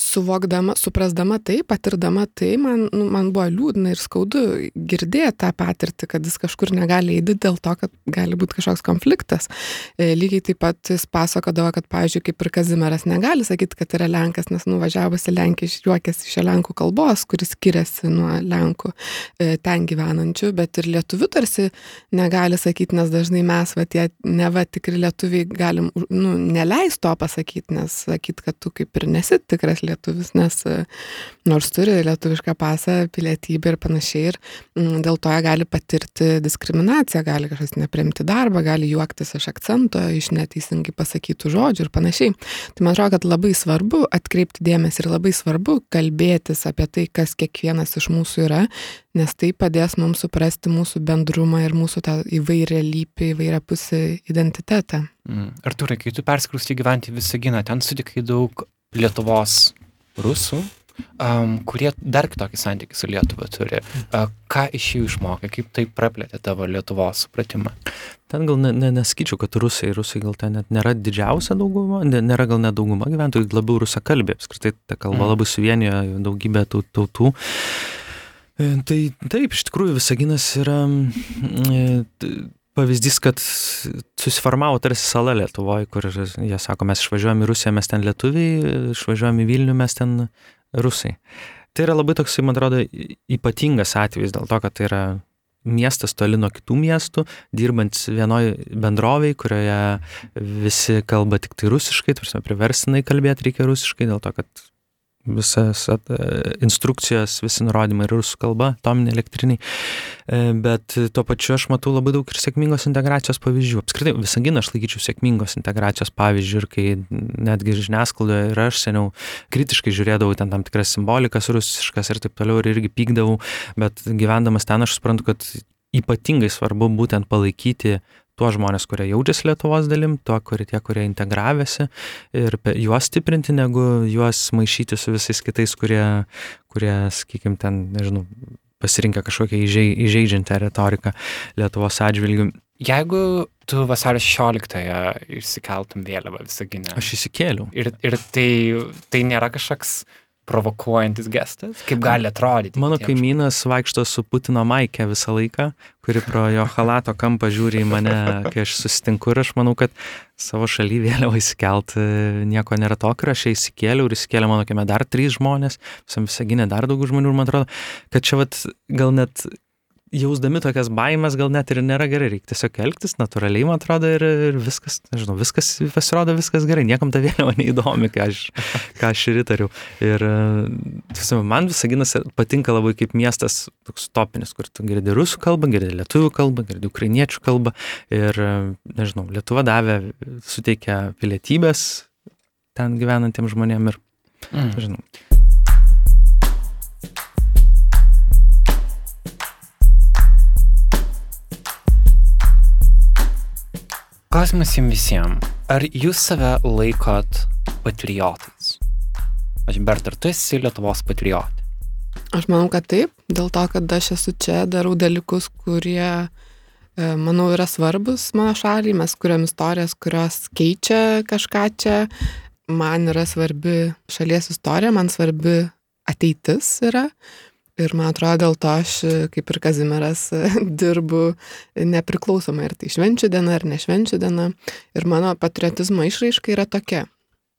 suvokdama, suprasdama tai, patirdama tai, man, nu, man buvo liūdna ir skaudu girdėti tą patirtį, kad jis kažkur negali eiti dėl to, kad gali būti kažkoks konfliktas. E, lygiai taip pat jis pasakodavo, kad, pavyzdžiui, kaip ir Kazimieras negali sakyti, kad yra Lenkas, nes nuvažiavusi Lenkija išjuokėsi iš Lenkų kalbos, kuris skiriasi nuo Lenkų e, ten gyvenančių, bet ir lietuvių tarsi negali sakyti, nes dažnai mes, va, tie neva tikri lietuviai, galim, nu, neleis to pasakyti, nes sakyti, kad tu kaip ir nesi tikras lietuvis, nes e, nors turi lietuvišką pasą, pilietybę ir panašiai, ir mm, dėl to jie gali patirti diskriminaciją, gali kažkas neprimti darbą, gali juoktis iš akcento, iš neteisingai pasakytų žodžių ir panašiai. Tai man atrodo, kad labai svarbu atkreipti dėmesį ir labai svarbu kalbėtis apie tai, kas kiekvienas iš mūsų yra, nes tai padės mums suprasti mūsų bendrumą ir mūsų tą įvairialypį, įvairiapusį identitetą. Mm. Arturai, kai tu perskrūsti gyventi Visaginą, ten sutikai daug Lietuvos rusų, um, kurie dar kitokį santykį su Lietuva turi. Uh, ką iš jų išmokė, kaip tai praplėtė tavo Lietuvos supratimą? Ten gal ne, ne, nesakyčiau, kad rusai, rusai gal ten net nėra didžiausia dauguma, nėra gal net dauguma gyventojų, labiau rusakalbė, apskritai ta kalba mm. labai suvienijo daugybę tautų. E, tai taip, iš tikrųjų Visaginas yra e, pavyzdys, kad susiformavo tarsi sala Lietuvoje, kur jie sako, mes išvažiuojame į Rusiją, mes ten lietuviai, išvažiuojame į Vilnių, mes ten rusai. Tai yra labai toksai, man atrodo, ypatingas atvejis dėl to, kad tai yra miestas toli nuo kitų miestų, dirbant vienoje bendrovėje, kurioje visi kalba tik tai rusiškai, tarsi priversinai kalbėti reikia rusiškai, dėl to, kad visas at, instrukcijos, visi nurodymai yra rusų kalba, atominė elektriniai, e, bet tuo pačiu aš matau labai daug ir sėkmingos integracijos pavyzdžių. Apskritai, visaginą aš laikyčiau sėkmingos integracijos pavyzdžių ir kai netgi žiniasklaidoje ir aš seniau kritiškai žiūrėdavau ten tam tikras simbolikas rusiškas ir taip toliau ir irgi pykdavau, bet gyvendamas ten aš suprantu, kad ypatingai svarbu būtent palaikyti tuos žmonės, kurie jaučiasi Lietuvos dalim, tuo, kurie tie, kurie integravėsi ir juos stiprinti, negu juos maišyti su visais kitais, kurie, kurie sakykime, ten, nežinau, pasirinkę kažkokią įžei, įžeidžiantą retoriką Lietuvos atžvilgių. Jeigu tu vasario 16-ąją išsikeltum vėliavą visą gynę. Aš įsikėliau. Ir, ir tai, tai nėra kažkoks provokuojantis gestas? Kaip gali atrodyti? Mano kaimynas vaikšto su Putino maikė visą laiką, kuri pro jo halato kampą žiūri į mane, kai aš susitinku ir aš manau, kad savo šaly vėliau įsikelt e, nieko nėra tokio aš įsikėliau ir įsikėlė mano kieme dar trys žmonės, visam visaginė dar daugiau žmonių ir man atrodo, kad čia vat gal net jausdami tokias baimės gal net ir nėra gerai, reikia tiesiog elgtis natūraliai, man atrodo, ir, ir viskas, nežinau, viskas pasirodo viskas gerai, niekam ta vėliava neįdomi, ką aš, ką aš ir įtariu. Ir tiesiog man Visaginas patinka labai kaip miestas toks topinis, kur tu girdi rusų kalbą, girdi lietuvių kalbą, girdi ukrainiečių kalbą ir, nežinau, Lietuva davė, suteikia pilietybės ten gyvenantiems žmonėms ir, mm. žinau. Klausimas jums visiems. Ar jūs save laikot patriotais? Aš Bert, ar tu esi Lietuvos patriotė? Aš manau, kad taip, dėl to, kad aš esu čia, darau dalykus, kurie, e, manau, yra svarbus mano šaliai, mes kuriam istorijas, kurios keičia kažką čia. Man yra svarbi šalies istorija, man svarbi ateitis yra. Ir man atrodo, dėl to aš, kaip ir Kazimiras, dirbu nepriklausomai, ar tai švenčių diena, ar nešvenčių diena. Ir mano patriotizmo išraiška yra tokia.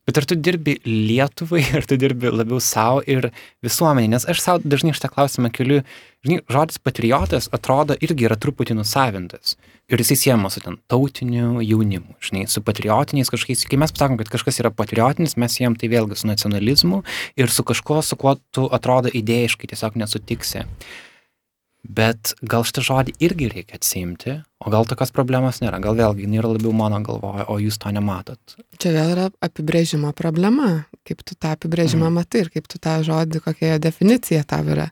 Bet ar tu dirbi Lietuvai, ar tu dirbi labiau savo ir visuomenį? Nes aš savo dažnai šitą klausimą keliu, žinai, žodis patriotas atrodo irgi yra truputį nusavintas. Ir jisai siejamas su ten tautiniu jaunimu, žinai, su patriotiniais kažkokiais. Kai mes pasakom, kad kažkas yra patriotinis, mes jiem tai vėlgi su nacionalizmu ir su kažkuo, su kuo tu atrodo idėjiškai tiesiog nesutiksi. Bet gal šitą žodį irgi reikia atsimti, o gal tokios problemos nėra, gal vėlgi jinai yra labiau mano galvoje, o jūs to nematot. Čia vėl yra apibrėžimo problema, kaip tu tą apibrėžimą mm. matai ir kaip tu tą žodį, kokia jo definicija tau yra.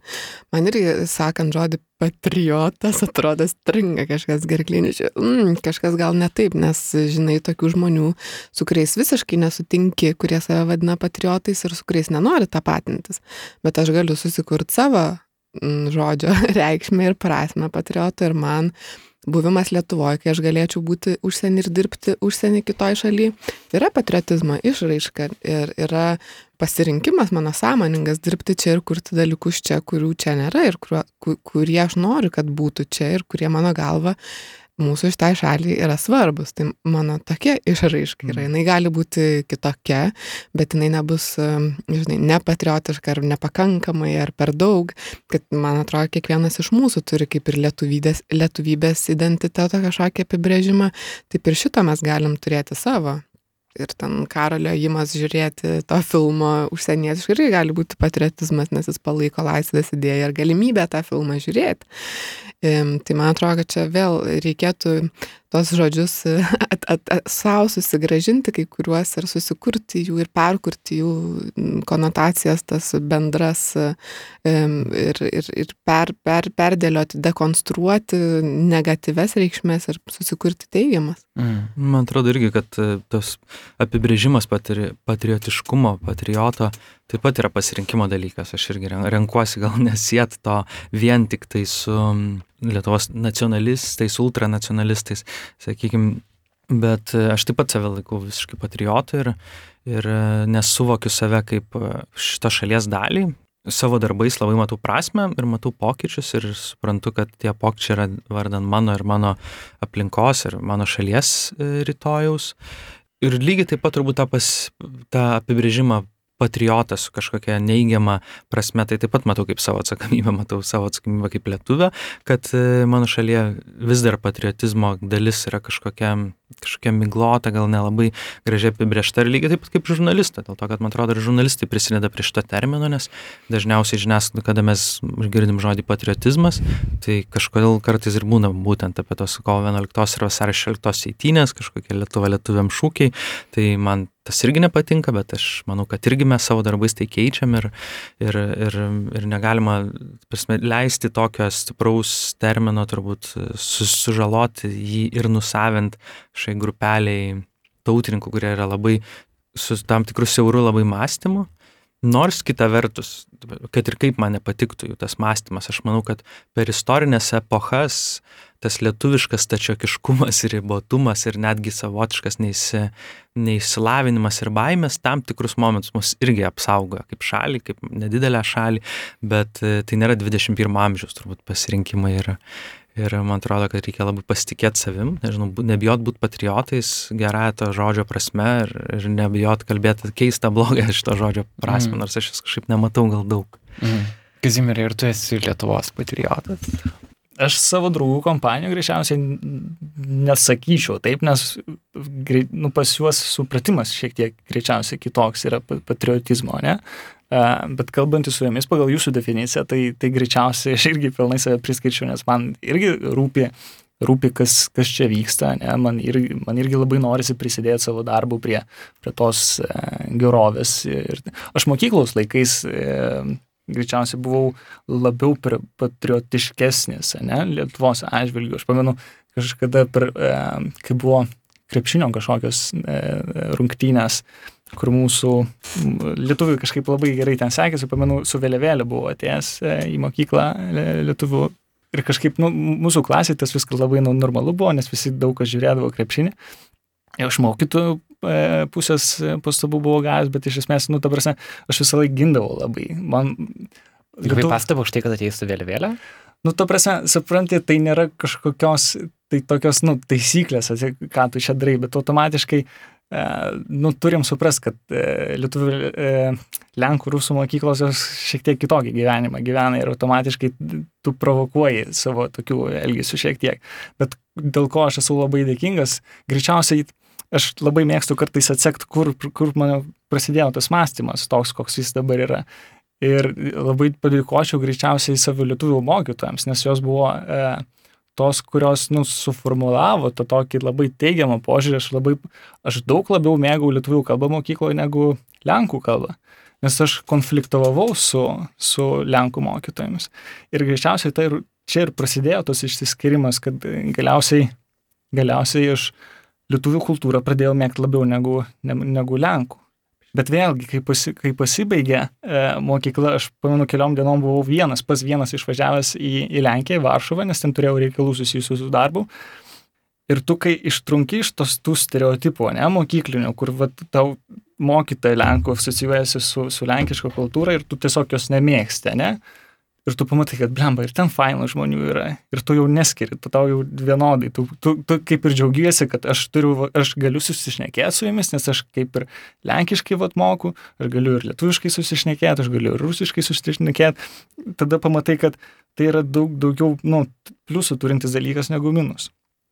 Man irgi sakant žodį patriotas, atrodo stringa kažkas gerklinį, mm, kažkas gal ne taip, nes žinai tokių žmonių, su kuriais visiškai nesutinki, kurie save vadina patriotais ir su kuriais nenori tapatintis, bet aš galiu susikurti savo žodžio reikšmę ir prasme patrioto ir man buvimas Lietuvoje, kai aš galėčiau būti užsienį ir dirbti užsienį kitoj šaly, yra patriotizmo išraiška ir yra pasirinkimas mano sąmoningas dirbti čia ir kurti dalykus čia, kurių čia nėra ir kur, kurie aš noriu, kad būtų čia ir kurie mano galva mūsų šitai šaliai yra svarbus. Tai mano tokia išraiška yra. Mm. Jis gali būti kitokia, bet jinai nebus, žinai, nepatriotiška ar nepakankamai ar per daug, kad man atrodo, kiekvienas iš mūsų turi kaip ir lietuvybės, lietuvybės identiteto kažkokį apibrėžimą, taip ir šito mes galim turėti savo ir ten karolio ėjimas žiūrėti to filmo užsienietiškai irgi gali būti patriotizmas, nes jis palaiko laisvės idėją ir galimybę tą filmą žiūrėti. Tai man atrodo, kad čia vėl reikėtų tos žodžius at, at, at, savo susigražinti kai kuriuos ir susikurti jų ir perkurti jų konotacijas, tas bendras ir, ir, ir per, per, perdėlioti, dekonstruoti negatyves reikšmės ir susikurti teigiamas. Mm. Man atrodo irgi, kad e, tas apibrėžimas patri, patriotiškumo, patrioto taip pat yra pasirinkimo dalykas. Aš irgi renkuosi gal nesėt to vien tik tai su Lietuvos nacionalistais, ultranacionalistais, sakykime, bet e, aš taip pat save laikau visiškai patriotu ir, ir e, nesuvokiu save kaip e, šito šalies dalį. Savo darbais labai matau prasme ir matau pokyčius ir suprantu, kad tie pokyčiai yra vardan mano ir mano aplinkos ir mano šalies rytojaus. Ir lygiai taip pat turbūt tą, pas, tą apibrėžimą patriotas su kažkokia neigiama prasme, tai taip pat matau kaip savo atsakomybę, matau savo atsakomybę kaip lietuvę, kad e, mano šalyje vis dar patriotizmo dalis yra kažkokia, kažkokia miglota, gal nelabai gražiai apibriešta ir lygiai taip pat kaip žurnalistą, dėl to, kad man atrodo, ir žurnalistai prisideda prie šito termino, nes dažniausiai žiniasklaida, kada mes girdim žodį patriotizmas, tai kažkodėl kartais ir būna būtent apie tos kovo 11 ir vasario 16 eitynės, kažkokie lietuva lietuviam šūkiai, tai man tas irgi nepatinka, bet aš manau, kad irgi mes savo darbais tai keičiam ir, ir, ir, ir negalima prasme, leisti tokio stipraus termino turbūt sužaloti jį ir nusavint šiai grupeliai tautininkų, kurie yra labai su tam tikrų siaurų labai mąstymu. Nors kita vertus, kad ir kaip man nepatiktų jų tas mąstymas, aš manau, kad per istorinės epochas tas lietuviškas tačiokiškumas ir ribotumas ir netgi savotiškas neįsi, neįsilavinimas ir baimės tam tikrus momentus mus irgi apsaugoja kaip šalį, kaip nedidelę šalį, bet e, tai nėra 21 amžiaus turbūt pasirinkimai ir, ir man atrodo, kad reikia labai pasitikėti savim, nežinau, nebijot būti patriotais gerąją to žodžio prasme ir, ir nebijot kalbėti keistą blogą šito žodžio prasme, mm. nors aš jas kažkaip nematau gal daug. Mm. Kazimirai, ir tu esi Lietuvos patriotas? Aš savo draugų kompanijų greičiausiai nesakyčiau taip, nes nu, pas juos supratimas šiek tiek greičiausiai kitoks yra patriotizmo, ne? Bet kalbantys su jomis pagal jūsų definiciją, tai, tai greičiausiai aš irgi pilnai save priskaičiu, nes man irgi rūpi, rūpi kas, kas čia vyksta, ne? man, irgi, man irgi labai norisi prisidėti savo darbu prie, prie tos e, gerovės. Ir aš mokyklos laikais e, greičiausiai buvau labiau patriotiškesnis, ne, Lietuvos atžvilgių. Aš pamenu, kažkada, per, e, kai buvo krepšinio kažkokios e, rungtynės, kur mūsų lietuvių kažkaip labai gerai ten sekėsi, pamenu, su vėliavėlė buvo atėjęs e, į mokyklą lietuvių. Ir kažkaip nu, mūsų klasė tas viskas labai nu, normalu buvo, nes visi daug kas žiūrėdavo krepšinį. Iš mokytojų e, pusės pastabų buvo gavęs, bet iš esmės, nu, ta prasme, aš visą laiką gindavau labai. Man... Gavai tu... pastabą už tai, kad ateistų vėliavėlė? Nu, ta prasme, supranti, tai nėra kažkokios, tai tokios, nu, taisyklės, ką tu čia darai, bet automatiškai E, nu, turim suprast, kad e, lietuvių, e, lenkų, rusų mokyklos jos šiek tiek kitokį gyvenimą gyvena ir automatiškai tu provokuoji savo tokių elgesių šiek tiek. Bet dėl ko aš esu labai dėkingas, greičiausiai aš labai mėgstu kartais atsekti, kur, kur mano prasidėjo tas mąstymas, toks, koks jis dabar yra. Ir labai padėkočiau greičiausiai savo lietuvių mokytojams, nes jos buvo e, tos, kurios, nu, suformulavo tą tokį labai teigiamą požiūrį, aš labai, aš daug labiau mėgau lietuvių kalbą mokykloje negu lenkų kalbą, nes aš konfliktavau su, su lenkų mokytojomis. Ir greičiausiai tai ir, čia ir prasidėjo tas išsiskirimas, kad galiausiai, galiausiai aš lietuvių kultūrą pradėjau mėgti labiau negu, ne, negu lenkų. Bet vėlgi, kai, pasi, kai pasibaigė e, mokykla, aš pamenu, keliom dienom buvau vienas, pas vienas išvažiavęs į, į Lenkiją, į Varšuvą, nes ten turėjau reikalų susijusių su darbu. Ir tu, kai ištrunki iš tos tų stereotipų, ne, mokyklinių, kur va, tau mokytoja Lenkų asocijuojasi su, su lenkiška kultūra ir tu tiesiog jos nemėgsti, ne? Ir tu pamatai, kad blemba, ir ten fainų žmonių yra. Ir tu jau neskiri, tu tau jau vienodai. Tu, tu, tu kaip ir džiaugiesi, kad aš, turiu, aš galiu susišnekėti su jumis, nes aš kaip ir lenkiškai vat moku, aš galiu ir lietuviškai susišnekėti, aš galiu ir rusiškai susišnekėti. Tada pamatai, kad tai yra daug daugiau nu, pliusų turintis dalykas negu minus.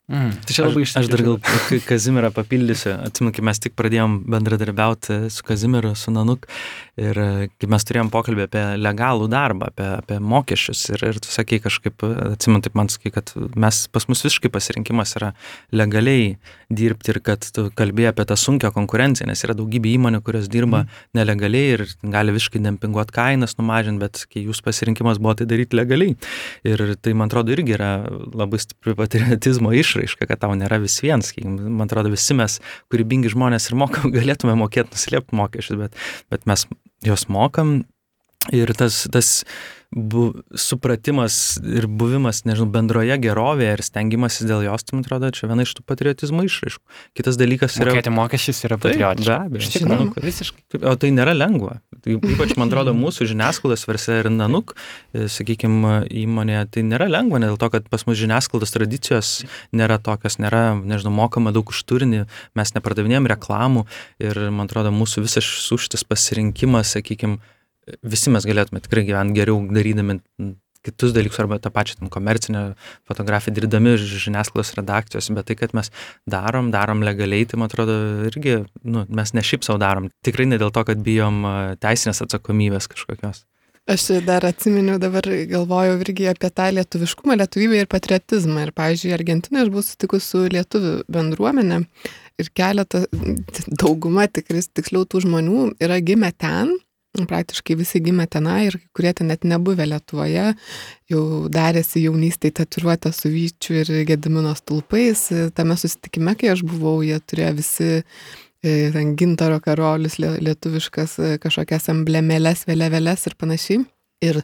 Mm. Tai čia labai išsiaiškinti. Aš dar gal Kazimirą papildysiu. Atsimenu, kai mes tik pradėjom bendradarbiauti su Kazimiru, su Nanuk ir e, kai mes turėjom pokalbį apie legalų darbą, apie, apie mokesčius ir, ir tu sakai kažkaip, atsimenu, taip man sakai, kad mes pas mus visiškai pasirinkimas yra legaliai dirbti ir kad tu kalbėjai apie tą sunkę konkurenciją, nes yra daugybė įmonių, kurios dirba mm. nelegaliai ir gali visiškai dempinguoti kainas, numažinti, bet kai jūs pasirinkimas buvo tai daryti legaliai. Ir tai, man atrodo, irgi yra labai stipri patriotizmo išraiška išraiška, kad tau nėra vis viens. Man atrodo, visi mes, kūrybingi žmonės ir mokam, galėtume mokėti nuslėpti mokesčius, bet, bet mes juos mokam Ir tas, tas bu, supratimas ir buvimas, nežinau, bendroje gerovėje ir stengimasis dėl jos, tai man atrodo, čia viena iš tų patriotizmo išraiškų. Kitas dalykas yra... Mokėti mokesčius yra Taip, patriotiška. be abejo. Iš tikrųjų, kad- visiškai. O tai nėra lengva. Tai ypač, man atrodo, mūsų žiniasklaidos versija ir Nanuk, sakykime, įmonėje, tai nėra lengva, ne dėl to, kad pas mus žiniasklaidos tradicijos nėra tokios, nėra, nežinau, mokama daug už turinį, mes nepardavinėjom reklamų ir, man atrodo, mūsų visas šitas pasirinkimas, sakykime, visi mes galėtume tikrai gyventi geriau darydami kitus dalykus arba tą pačią ten, komercinę fotografiją dirbdami žiniasklaidos redakcijos, bet tai, kad mes darom, darom legaliai, tai man atrodo irgi, nu, mes ne šiaip savo darom. Tikrai ne dėl to, kad bijom teisinės atsakomybės kažkokios. Aš dar atsiminiau, dabar galvojau irgi apie tą lietuviškumą, lietuvybę ir patriotizmą. Ir, pavyzdžiui, Argentinoje aš buvau sutikus su lietuvių bendruomenė ir keletą, dauguma tikris, tiksliau tų žmonių yra gimę ten, praktiškai visi gimė tenai ir kurie ten net nebuvę Lietuvoje, jau darėsi jaunystėje tatuiruotę su vyčiu ir gedimino stulpais. Tame susitikime, kai aš buvau, jie turėjo visi e, ten gintaro karolius, lie- lietuviškas e, kažkokias emblemėlės, vėliavėlės ir panašiai. Ir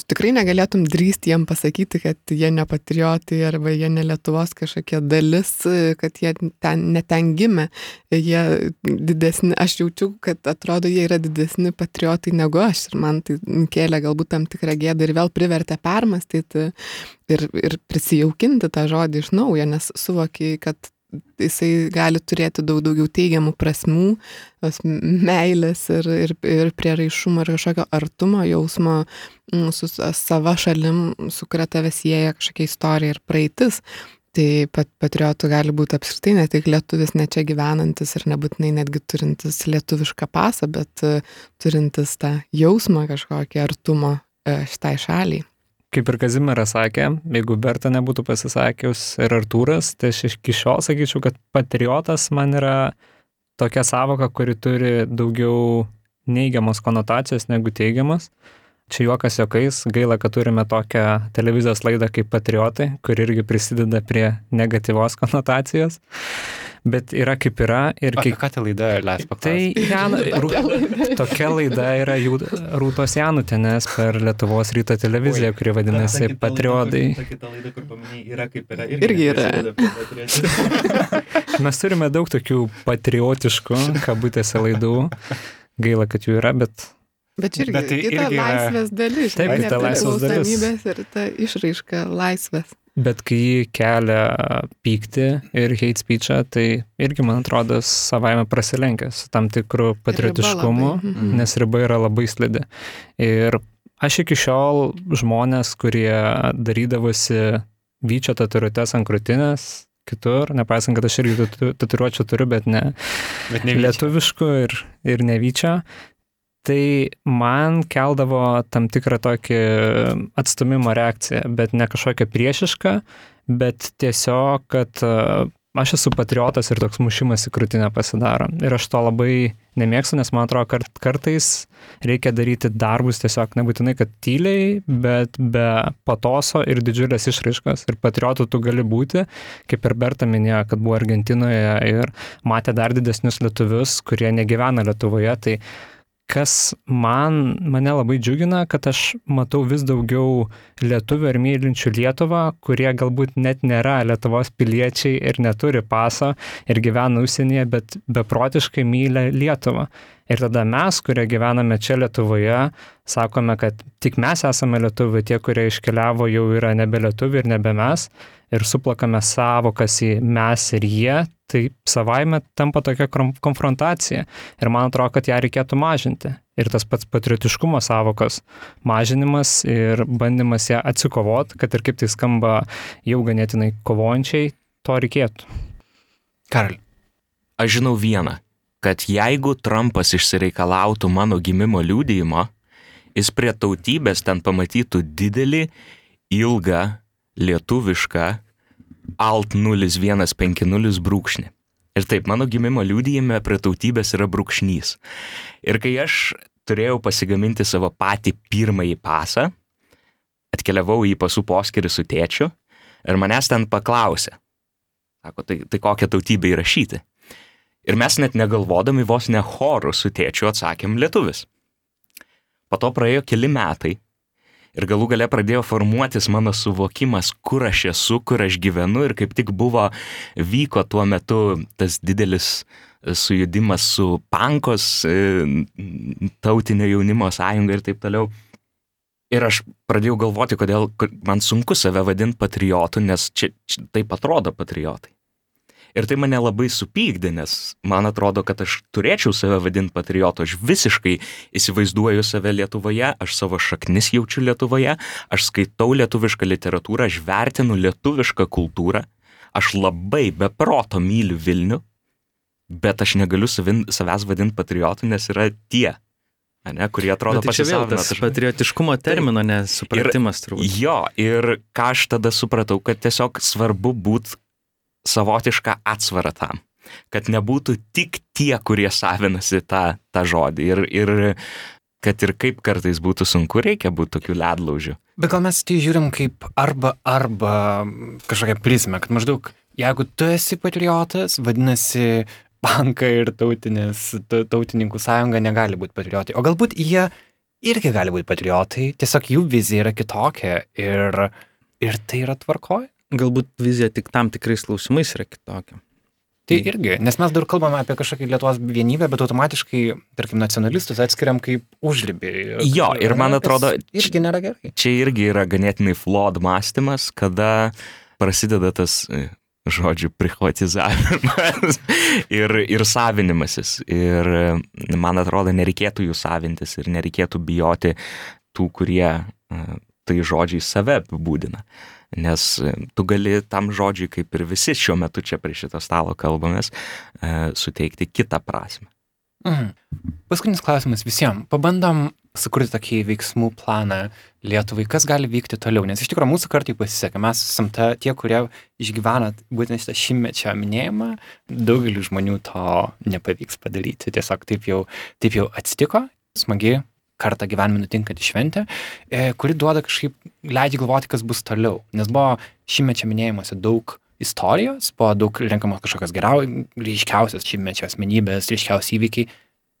tu tikrai negalėtum drįsti jiem pasakyti, kad jie ne patriotai arba jie ne Lietuvos kažkokia dalis, kad jie ten, ne ten gimė. Jie didesni, aš jaučiu, kad atrodo, jie yra didesni patriotai negu aš ir man tai kėlė galbūt tam tikrą gėdą ir vėl privertė permastyti ir, ir prisijaukinti tą žodį iš naujo, nes suvokiai, kad jisai gali turėti daug daugiau teigiamų prasmų, tos meilės ir, ir, ir prieraišumo ir kažkokio artumo jausmo mm, su sava šalim, su kuria tave sieja kažkokia istorija ir praeitis. Tai pat patriotų gali būti apskritai ne tik lietuvis, ne čia gyvenantis ir nebūtinai netgi turintis lietuvišką pasą, bet e, turintis tą jausmą kažkokį artumo e, šitai šaliai. Kaip ir Kazimiras sakė, jeigu Berta nebūtų pasisakius ir Artūras, tai aš iki šiol sakyčiau, kad patriotas man yra tokia savoka, kuri turi daugiau neigiamos konotacijos negu teigiamas. Čia juokas juokais, gaila, kad turime tokią televizijos laidą kaip Patriotai, kur irgi prisideda prie negatyvos konotacijos. Bet yra kaip yra ir kai... ką ta laida leis Tai paklausti? Jana, Rū- tokia laida yra jų Rūtos Janutinės per Lietuvos ryto televiziją, kuri vadinasi Patriotai. Ta kita laida, kur paminėjai, yra kaip yra. Irgi yra. Mes turime daug tokių patriotiškų, kabutėse laidų. Gaila, kad jų yra, bet Bet čia irgi, Bet tai tai kita irgi yra- laisvės dalis. Taip, žinai, ta laisvės dalis. Ir ta išraiška laisvės. Bet kai jį kelia pyktį ir hate speechą, tai irgi, man atrodo, savaime prasilenkia su tam tikru patriotiškumu, Riba mhm. nes riba yra labai slidi. Ir aš iki šiol žmonės, kurie darydavosi vyčio tatuiruotės ant krūtinės, kitur, nepaisant, kad aš irgi tatu- tatuiruočių turiu, bet ne, Bet ne lietuviškų ir, ir nevyčio, tai man keldavo tam tikrą tokį atstumimo reakciją, bet ne kažkokią priešišką, bet tiesiog, kad e, aš esu patriotas ir toks mušimas į krūtinę pasidaro. Ir aš to labai nemėgstu, nes man atrodo, kart, kartais reikia daryti darbus tiesiog nebūtinai, kad tyliai, bet be patoso ir didžiulės išraiškos. Ir patriotų tu gali būti, kaip ir Berta minėjo, kad buvo Argentinoje ir matė dar didesnius lietuvius, kurie negyvena Lietuvoje. Tai kas man, mane labai džiugina, kad aš matau vis daugiau lietuvių ir mylinčių Lietuvą, kurie galbūt net nėra Lietuvos piliečiai ir neturi paso ir gyvena užsienyje, bet beprotiškai myli Lietuvą. Ir tada mes, kurie gyvename čia Lietuvoje, sakome, kad tik mes esame lietuviai, tie, kurie iškeliavo, jau yra nebe lietuviai ir nebe mes. Ir suplakame savokas į mes ir jie, tai savaime tampa tokia konfrontacija. Ir man atrodo, kad ją reikėtų mažinti. Ir tas pats patriotiškumo savokos mažinimas ir bandymas ją atsikovot, kad ir kaip tai skamba jau ganėtinai kovojančiai, to reikėtų. Karali, Aš žinau vieną, kad jeigu Trumpas išsireikalautų mano gimimo liūdėjimo, jis prie tautybės ten pamatytų didelį, ilgą, lietuvišką alt 0150 brūkšnį. Ir taip, mano gimimo liūdėjime prie tautybės yra brūkšnys. Ir kai aš turėjau pasigaminti savo patį pirmąjį pasą, atkeliavau į pasų poskirį su tėčiu ir manęs ten paklausė. Sako, tai, tai kokią tautybę įrašyti? Ir mes net negalvodami vos ne chorų su tėčiu atsakėm lietuvis. po to praėjo keli metai ir galų gale pradėjo formuotis mano suvokimas, kur aš esu, kur aš gyvenu ir kaip tik buvo, vyko tuo metu tas didelis sujudimas su pankos, e, tautinio jaunimo sąjunga ir taip toliau. Ir aš pradėjau galvoti, kodėl man sunku save vadinti patriotu, nes čia, čia taip atrodo patriotai. Ir tai mane labai supykdė, nes man atrodo, kad aš turėčiau save vadinti patriotu, aš visiškai įsivaizduoju save Lietuvoje, aš savo šaknis jaučiu Lietuvoje, aš skaitau lietuvišką literatūrą, aš vertinu lietuvišką kultūrą, aš labai beproto myliu Vilnių, bet aš negaliu savin, savęs vadinti patriotu, nes yra tie ne, kurie atrodo tai vėl tas patriotiškumo termino nesupratimas turbūt. Jo, ir ką aš tada supratau, kad tiesiog svarbu būti savotišką atsvarą tam. Kad nebūtų tik tie, kurie savinasi tą, tą žodį. Ir, ir kad ir kaip kartais būtų sunku, reikia būti tokių ledlaužių. Bet gal mes tai žiūrim kaip arba arba kažkokią prizmę, kad maždaug jeigu tu esi patriotas, vadinasi, banka ir tautinės, tautininkų sąjunga negali būti patriotai. O galbūt jie irgi gali būti patriotai, tiesiog jų vizija yra kitokia ir, ir tai yra tvarkoje galbūt vizija tik tam tikrais klausimais yra kitokia. Tai irgi, nes mes dar kalbame apie kažkokią Lietuvos vienybę, bet automatiškai, tarkim, nacionalistus atskiriam kaip užribį. Jo, ir man atrodo, irgi nėra gerai. Čia irgi yra ganėtinai flawed mąstymas, kada prasideda tas e, žodžių prihotizavimas ir, ir savinimasis. Ir man atrodo, nereikėtų jų savintis ir nereikėtų bijoti tų, kurie e, tai žodžiai save apibūdina. Nes e, tu gali tam žodžiui, kaip ir visi šiuo metu čia prie šito stalo kalbamės, e, suteikti kitą prasme. Mhm. Paskutinis klausimas visiems. Pabandom sukurti tokį veiksmų planą Lietuvai, kas gali vykti toliau, nes iš tikrųjų mūsų kartai pasiseka, mes esame ta, tie, kurie išgyvena būtent šitą šimtmečio minėjimą, daugeliu žmonių to nepavyks padaryti, tiesiog taip jau, taip jau atsitiko, smagi kartą gyvenime nutinkanti šventė, e, kuri duoda kažkaip, leidžia galvoti, kas bus toliau. Nes buvo šimtmečio minėjimuose daug istorijos, buvo daug renkamos kažkokios geriau, ryškiausios šimtmečio asmenybės, ryškiausi įvykiai.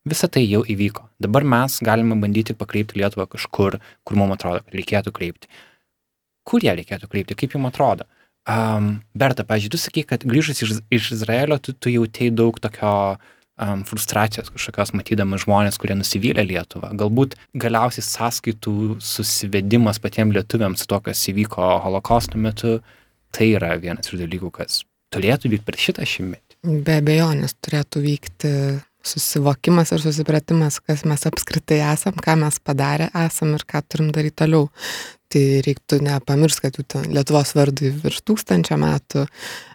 Visa tai jau įvyko. Dabar mes galime bandyti pakreipti Lietuvą kažkur, kur mums atrodo, kad reikėtų kreipti. Kur ją reikėtų kreipti, kaip jums atrodo? Um, Berta, pažiūrėjau, tu sakai, kad grįžus iš, iš Izraelio, tu, tu jautėjai daug tokio uh, um, frustracijos kažkokios matydamas žmonės, kurie nusivylė Lietuvą. Galbūt galiausiai sąskaitų susivedimas patiems lietuviams to, kas įvyko holokausto metu, tai yra vienas iš dalykų, kas turėtų vykti per šitą šimtmetį. Be abejonės turėtų vykti susivokimas ir susipratimas, kas mes apskritai esam, ką mes padarę esam ir ką turim daryti toliau. Tai reiktų nepamiršti, kad Lietuvos vardui virš tūkstančio metų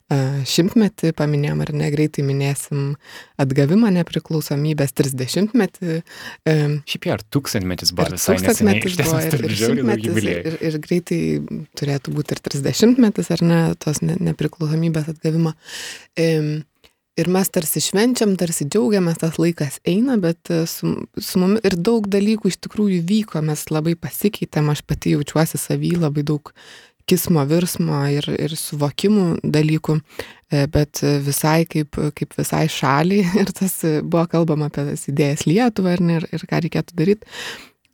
šimtmetį paminėjom ar ne, greitai minėsim atgavimą nepriklausomybės 30-metį. Šiaip jau ar tūkstantmetis buvo visai tūkstantmetis buvo ir, ir šimtmetis ir, ir greitai turėtų būti ir 30-metis ar ne, tos ne, nepriklausomybės atgavimo. Ir mes tarsi švenčiam, tarsi džiaugiamės, tas laikas eina, bet su, su mumis ir daug dalykų iš tikrųjų vyko, mes labai pasikeitėm, aš pati jaučiuosi savy labai daug kismo virsmo ir, ir suvokimų dalykų, e, bet visai kaip, kaip visai šaliai ir tas buvo kalbama apie tas idėjas Lietuvą ir, ir, ir ką reikėtų daryti.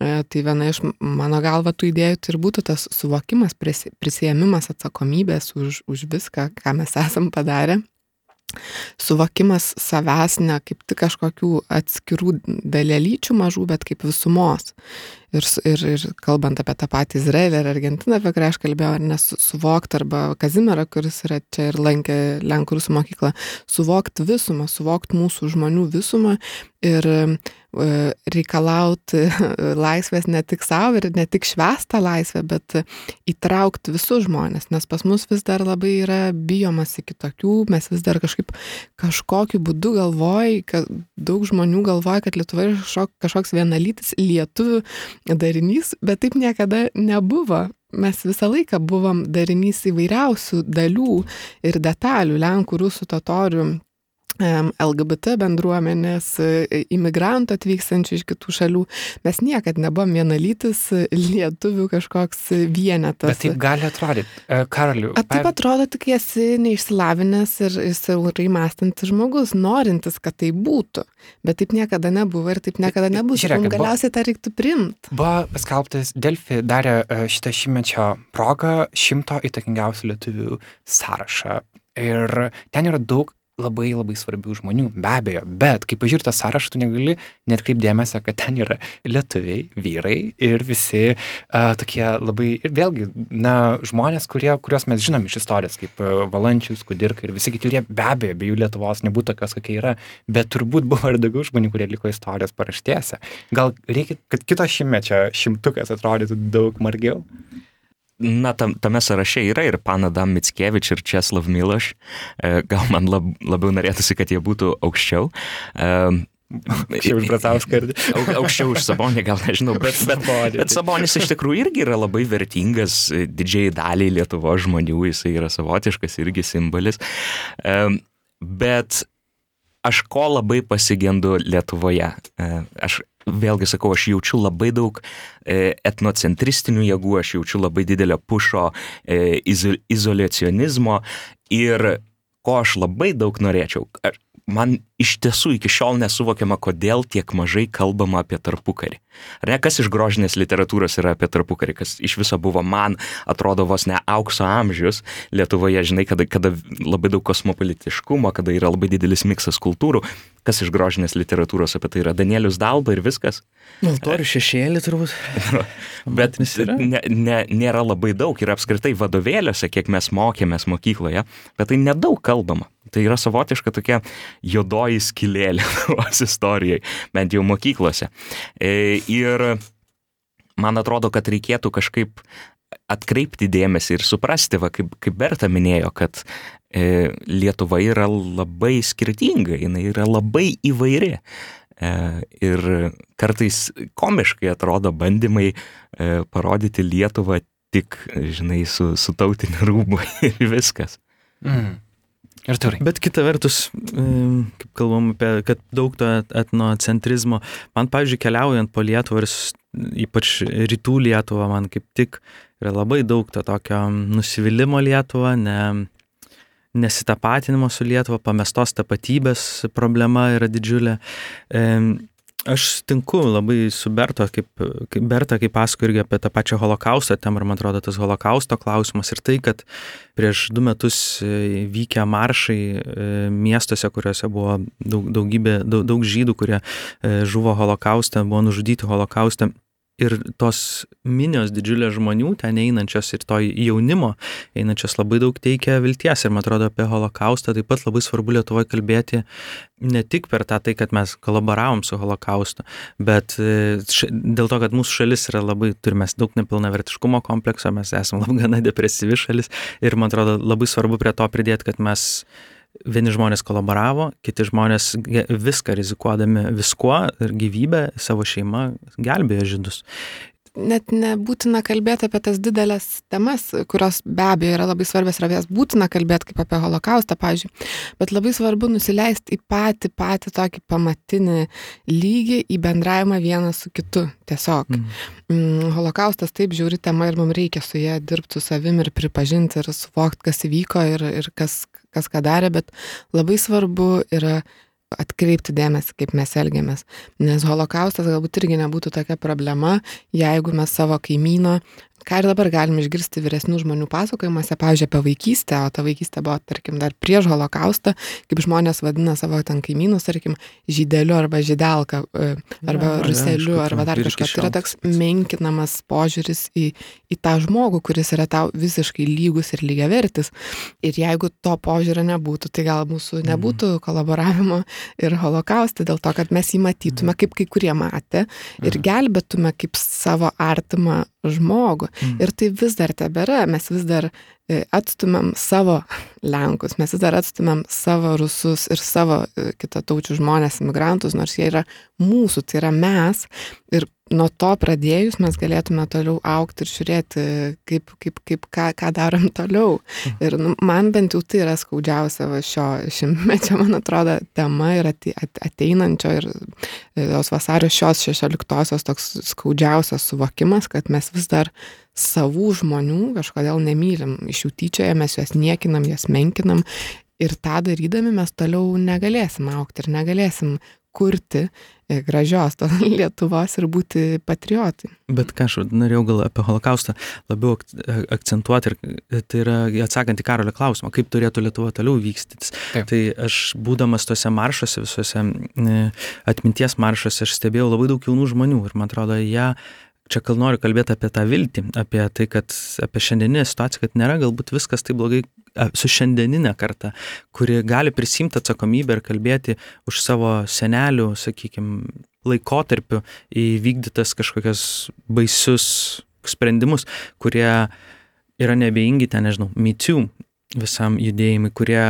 E, tai viena iš mano galva tų idėjų tai ir būtų tas suvokimas, prisėmimas atsakomybės už, už viską, ką mes esam padarę suvokimas savęs ne kaip tik kažkokių atskirų dalelyčių mažų, bet kaip visumos. Ir, ir, ir kalbant apie tą patį Izraelį ir Argentiną, apie kurią aš kalbėjau, ar nesuvokti, arba Kazimerą, kuris yra čia ir lankė Lenkų rusų mokyklą, suvokti visumą, suvokti mūsų žmonių visumą ir E, reikalauti laisvės ne tik savo ir ne tik švestą laisvę, bet įtraukti visus žmonės, nes pas mus vis dar labai yra bijomasi kitokių, mes vis dar kažkaip kažkokiu būdu galvoj, kad daug žmonių galvoja, kad Lietuva yra kažkoks vienalytis lietuvių darinys, bet taip niekada nebuvo. Mes visą laiką buvom darinys įvairiausių dalių ir detalių, lenkų, rusų, totorių LGBT bendruomenės, e, imigrantų atvykstančių iš kitų šalių. Mes niekad nebuvom vienalytis lietuvių kažkoks vienetas. Bet taip gali atrodyti, e, Karaliu. A, taip atrodo, tik esi neišsilavinęs ir siaurai mąstantis žmogus, norintis, kad tai būtų. Bet taip niekada nebuvo ir taip niekada nebus. Žiūrėk, Mums galiausiai tą reiktų primti. Buvo paskelbtas Delfi darė e, šitą šimtmečio progą šimto įtakingiausių lietuvių sąrašą. Ir ten yra daug labai labai svarbių žmonių, be abejo, bet kai pažiūrė tą sąrašą, tu negali net kaip dėmesio, kad ten yra lietuviai, vyrai ir visi uh, tokie labai, ir vėlgi, na, žmonės, kurie, kuriuos mes žinom iš istorijos, kaip uh, Valančius, Kudirka ir visi kiti, kurie be abejo, be jų Lietuvos nebūtų tokios, kokie yra, bet turbūt buvo ir daugiau žmonių, kurie liko istorijos paraštėse. Gal reikia, kad kito šimtmečio šimtukas atrodytų daug margiau? Na, tam, tame sąraše yra ir Panada Mitskevič ir Česlav Miloš. E, gal man lab, labiau norėtųsi, kad jie būtų aukščiau. Aukščiau už Bratauską ir... Aukščiau už Sabonį, gal nežinau, bet, bet, bet Sabonis iš tikrųjų irgi yra labai vertingas didžiai daliai Lietuvo žmonių, jisai yra savotiškas irgi simbolis. Bet aš ko labai pasigendu Lietuvoje? Aš vėlgi sakau, aš jaučiu labai daug e, etnocentristinių jėgų, aš jaučiu labai didelę pušo e, izolacionizmo ir ko aš labai daug norėčiau. Man iš tiesų iki šiol nesuvokiama, kodėl tiek mažai kalbama apie tarpukarį. Ar ne, kas iš grožinės literatūros yra apie tarpukarį, kas iš viso buvo man, atrodo, vos ne aukso amžius Lietuvoje, žinai, kada, kada labai daug kosmopolitiškumo, kada yra labai didelis miksas kultūrų, kas iš grožinės literatūros apie tai yra Danielius Dalba ir viskas. Altorių šešėlį turbūt. Bet ne, ne, nėra labai daug ir apskritai vadovėliuose, kiek mes mokėmės mokykloje, bet tai nedaug kalbama. Tai yra savotiška tokia juodoji skilė Lietuvos istorijai, bent jau mokyklose. E, ir man atrodo, kad reikėtų kažkaip atkreipti dėmesį ir suprasti, va, kaip, kaip Berta minėjo, kad e, Lietuva yra labai skirtinga, jinai yra labai įvairi. E, ir kartais komiškai atrodo bandymai e, parodyti Lietuvą tik, žinai, su, su tautiniu rūbu ir viskas. Mm. Ir turi. Bet kita vertus, kaip kalbam apie, kad daug to etnocentrizmo, man, pavyzdžiui, keliaujant po Lietuvą ir ypač rytų Lietuvą, man kaip tik yra labai daug to tokio nusivylimą Lietuvą, ne, nesitapatinimo su Lietuva, pamestos tapatybės problema yra didžiulė. Aš sutinku labai su Berto, kaip, kaip Berta, kaip pasako irgi apie tą pačią holokaustą temą, ir man atrodo tas holokausto klausimas ir tai, kad prieš du metus e, vykę maršai e, miestuose, kuriuose buvo daug, daugybė, daug, daug žydų, kurie e, žuvo holokaustą, buvo nužudyti holokaustą, ir tos minios didžiulės žmonių ten einančios ir to jaunimo einančios labai daug teikia vilties. Ir man atrodo apie holokaustą taip pat labai svarbu Lietuvoje kalbėti ne tik per tą tai, kad mes kolaboravom su holokaustu, bet e, dėl to, kad mūsų šalis yra labai, turime daug nepilnavertiškumo komplekso, mes esame labai gana depresyvi šalis. Ir man atrodo labai svarbu prie to pridėti, kad mes vieni žmonės kolaboravo, kiti žmonės viską rizikuodami viskuo ir gyvybę savo šeimą gelbėjo žydus net nebūtina kalbėti apie tas didelės temas, kurios be abejo yra labai svarbios ir jas būtina kalbėti kaip apie holokaustą, pavyzdžiui, bet labai svarbu nusileisti į patį, patį tokį pamatinį lygį, į bendravimą vienas su kitu. Tiesiog. Mm. Mm, holokaustas taip žiauri tema ir mums reikia su ją dirbti su savim ir pripažinti ir suvokti, kas įvyko ir, ir kas, kas ką darė, bet labai svarbu yra atkreipti dėmesį, kaip mes elgiamės. Nes holokaustas galbūt irgi nebūtų tokia problema, jeigu mes savo kaimyno ką ir dabar galim išgirsti vyresnių žmonių pasakojimuose, pavyzdžiui, apie vaikystę, o ta vaikystė buvo, tarkim, dar prieš holokaustą, kaip žmonės vadina savo ten kaimynus, tarkim, žydeliu arba žydelka, e, arba ja, ruseliu, ja, arba dar kažką. Tai yra toks menkinamas požiūris į, į tą žmogų, kuris yra tau visiškai lygus ir lygiavertis. Ir jeigu to požiūrio nebūtų, tai gal mūsų mhm. nebūtų mm. kolaboravimo ir holokaustą, dėl to, kad mes jį matytume, kaip kai kurie matė, ir mhm. gelbėtume kaip savo artimą žmogų. Mm. Ir tai vis dar tebėra, mes vis dar e, atstumėm savo Lenkus, mes vis dar atstumėm savo rusus ir savo e, kitataučių žmonės, imigrantus, nors jie yra mūsų, tai yra mes. Ir nuo to pradėjus mes galėtume toliau aukti ir žiūrėti, kaip, kaip, kaip ką, ką darom toliau. Ir nu, man bent jau tai yra skaudžiausia va, šio šimtmečio, man atrodo, tema ir ateinančio ir tos vasario šios šešioliktosios toks skaudžiausias suvokimas, kad mes vis dar savų žmonių kažkodėl nemylim, iš jų tyčiojamės, juos niekinam, juos menkinam. Ir tą darydami mes toliau negalėsim aukti ir negalėsim kurti e, gražios tos Lietuvos ir būti patriotai. Bet ką aš norėjau gal apie holokaustą labiau akcentuoti ir tai yra atsakant į karolio klausimą, kaip turėtų Lietuva toliau vykstytis. Taip. Tai aš būdamas tuose maršuose, visuose atminties maršuose, aš stebėjau labai daug jaunų žmonių ir man atrodo, jie čia gal noriu kalbėti apie tą viltį, apie tai, kad apie šiandieninę situaciją, kad nėra galbūt viskas taip blogai su šiandieninė karta, kuri gali prisimti atsakomybę ir kalbėti už savo senelių, sakykime, laikotarpiu įvykdytas kažkokias baisius sprendimus, kurie yra nebeingi ten, nežinau, mytių visam judėjimui, kurie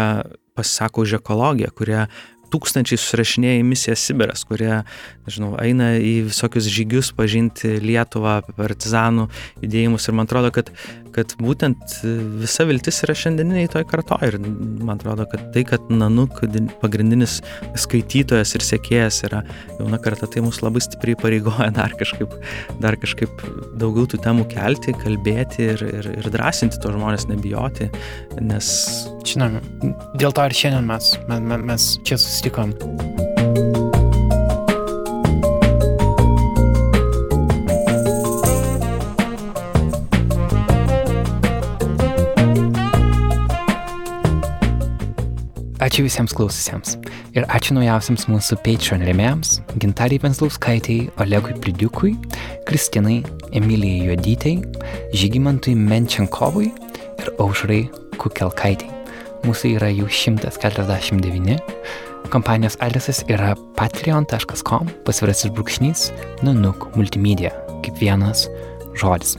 pasisako už ekologiją, kurie tūkstančiai susirašinėja į misiją Sibiras, kurie, nežinau, eina į visokius žygius pažinti Lietuvą, partizanų judėjimus. Ir man atrodo, kad, kad būtent visa viltis yra šiandieniniai toj kartoj ir man atrodo, kad tai, kad Nanuk pagrindinis skaitytojas ir sėkėjas yra jauna karta, tai mus labai stipriai pareigoja dar kažkaip, dar kažkaip daugiau tų temų kelti, kalbėti ir, ir, ir drąsinti tos žmonės, nebijoti, nes... Žinome, dėl to ir šiandien mes, mes, mes čia susitikom. Ačiū visiems klausysiams. Ir ačiū naujausiams mūsų Patreon rėmėjams - Gintarį Venslauskaitėjai, Olegui Plidiukui, Kristinai, Emilijai Juodytei, Žygimantui Menčiankovui ir Aušrai Kukelkaitėjai. Mūsų yra jau 149 Kompanijos adresas yra patreon.com pasvirasis brūkšnys nanuk multimedia kaip vienas žodis.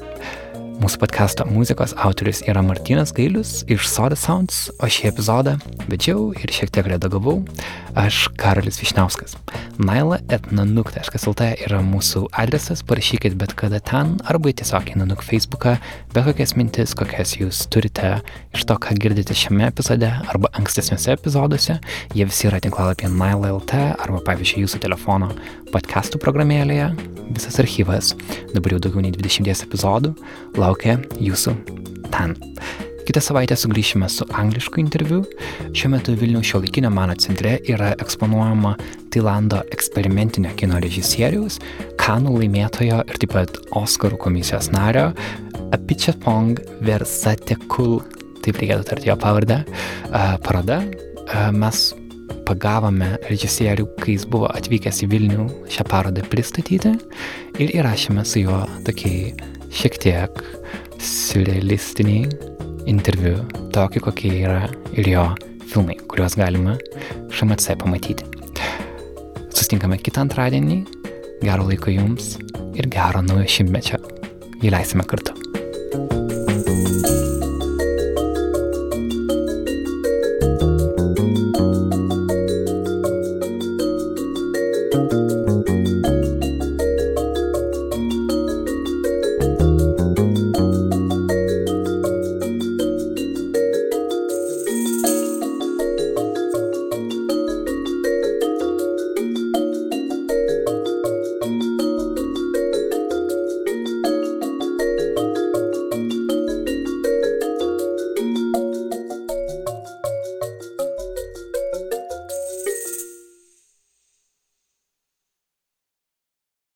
Mūsų podkasto muzikos autorius yra Martinas Gailius iš Soda Sounds, o šį epizodą vedžiau ir šiek tiek redagavau aš Karolis Višniauskas. naila.nanuk.lt yra mūsų adresas, parašykit bet kada ten arba tiesiog į Nanuk Facebooką, bet kokias mintis, kokias jūs turite iš to, ką girdite šiame epizode arba ankstesniuose epizoduose, jie visi yra tinklalapyje naila.lt arba pavyzdžiui jūsų telefono podcastų programėlėje, visas archyvas, dabar jau daugiau nei 20 epizodų, laukia jūsų ten. Kitą savaitę sugrįšime su anglišku interviu. Šiuo metu Vilniaus šiuolaikinio meno centre yra eksponuojama Tailando eksperimentinio kino režisieriaus, Kanų laimėtojo ir taip pat Oscarų komisijos nario Apichapong Versatekul, taip reikėtų tarti jo pavardę, paroda. Mes pagavome režisierių, kai jis buvo atvykęs į Vilnių šią parodą pristatyti ir įrašėme su juo tokiai šiek tiek surrealistiniai interviu tokį, kokie yra ir jo filmai, kuriuos galima šmc pamatyti. Sustinkame kitą antradienį, gero laiko jums ir gero naujo šimtmečio. Jį leisime kartu.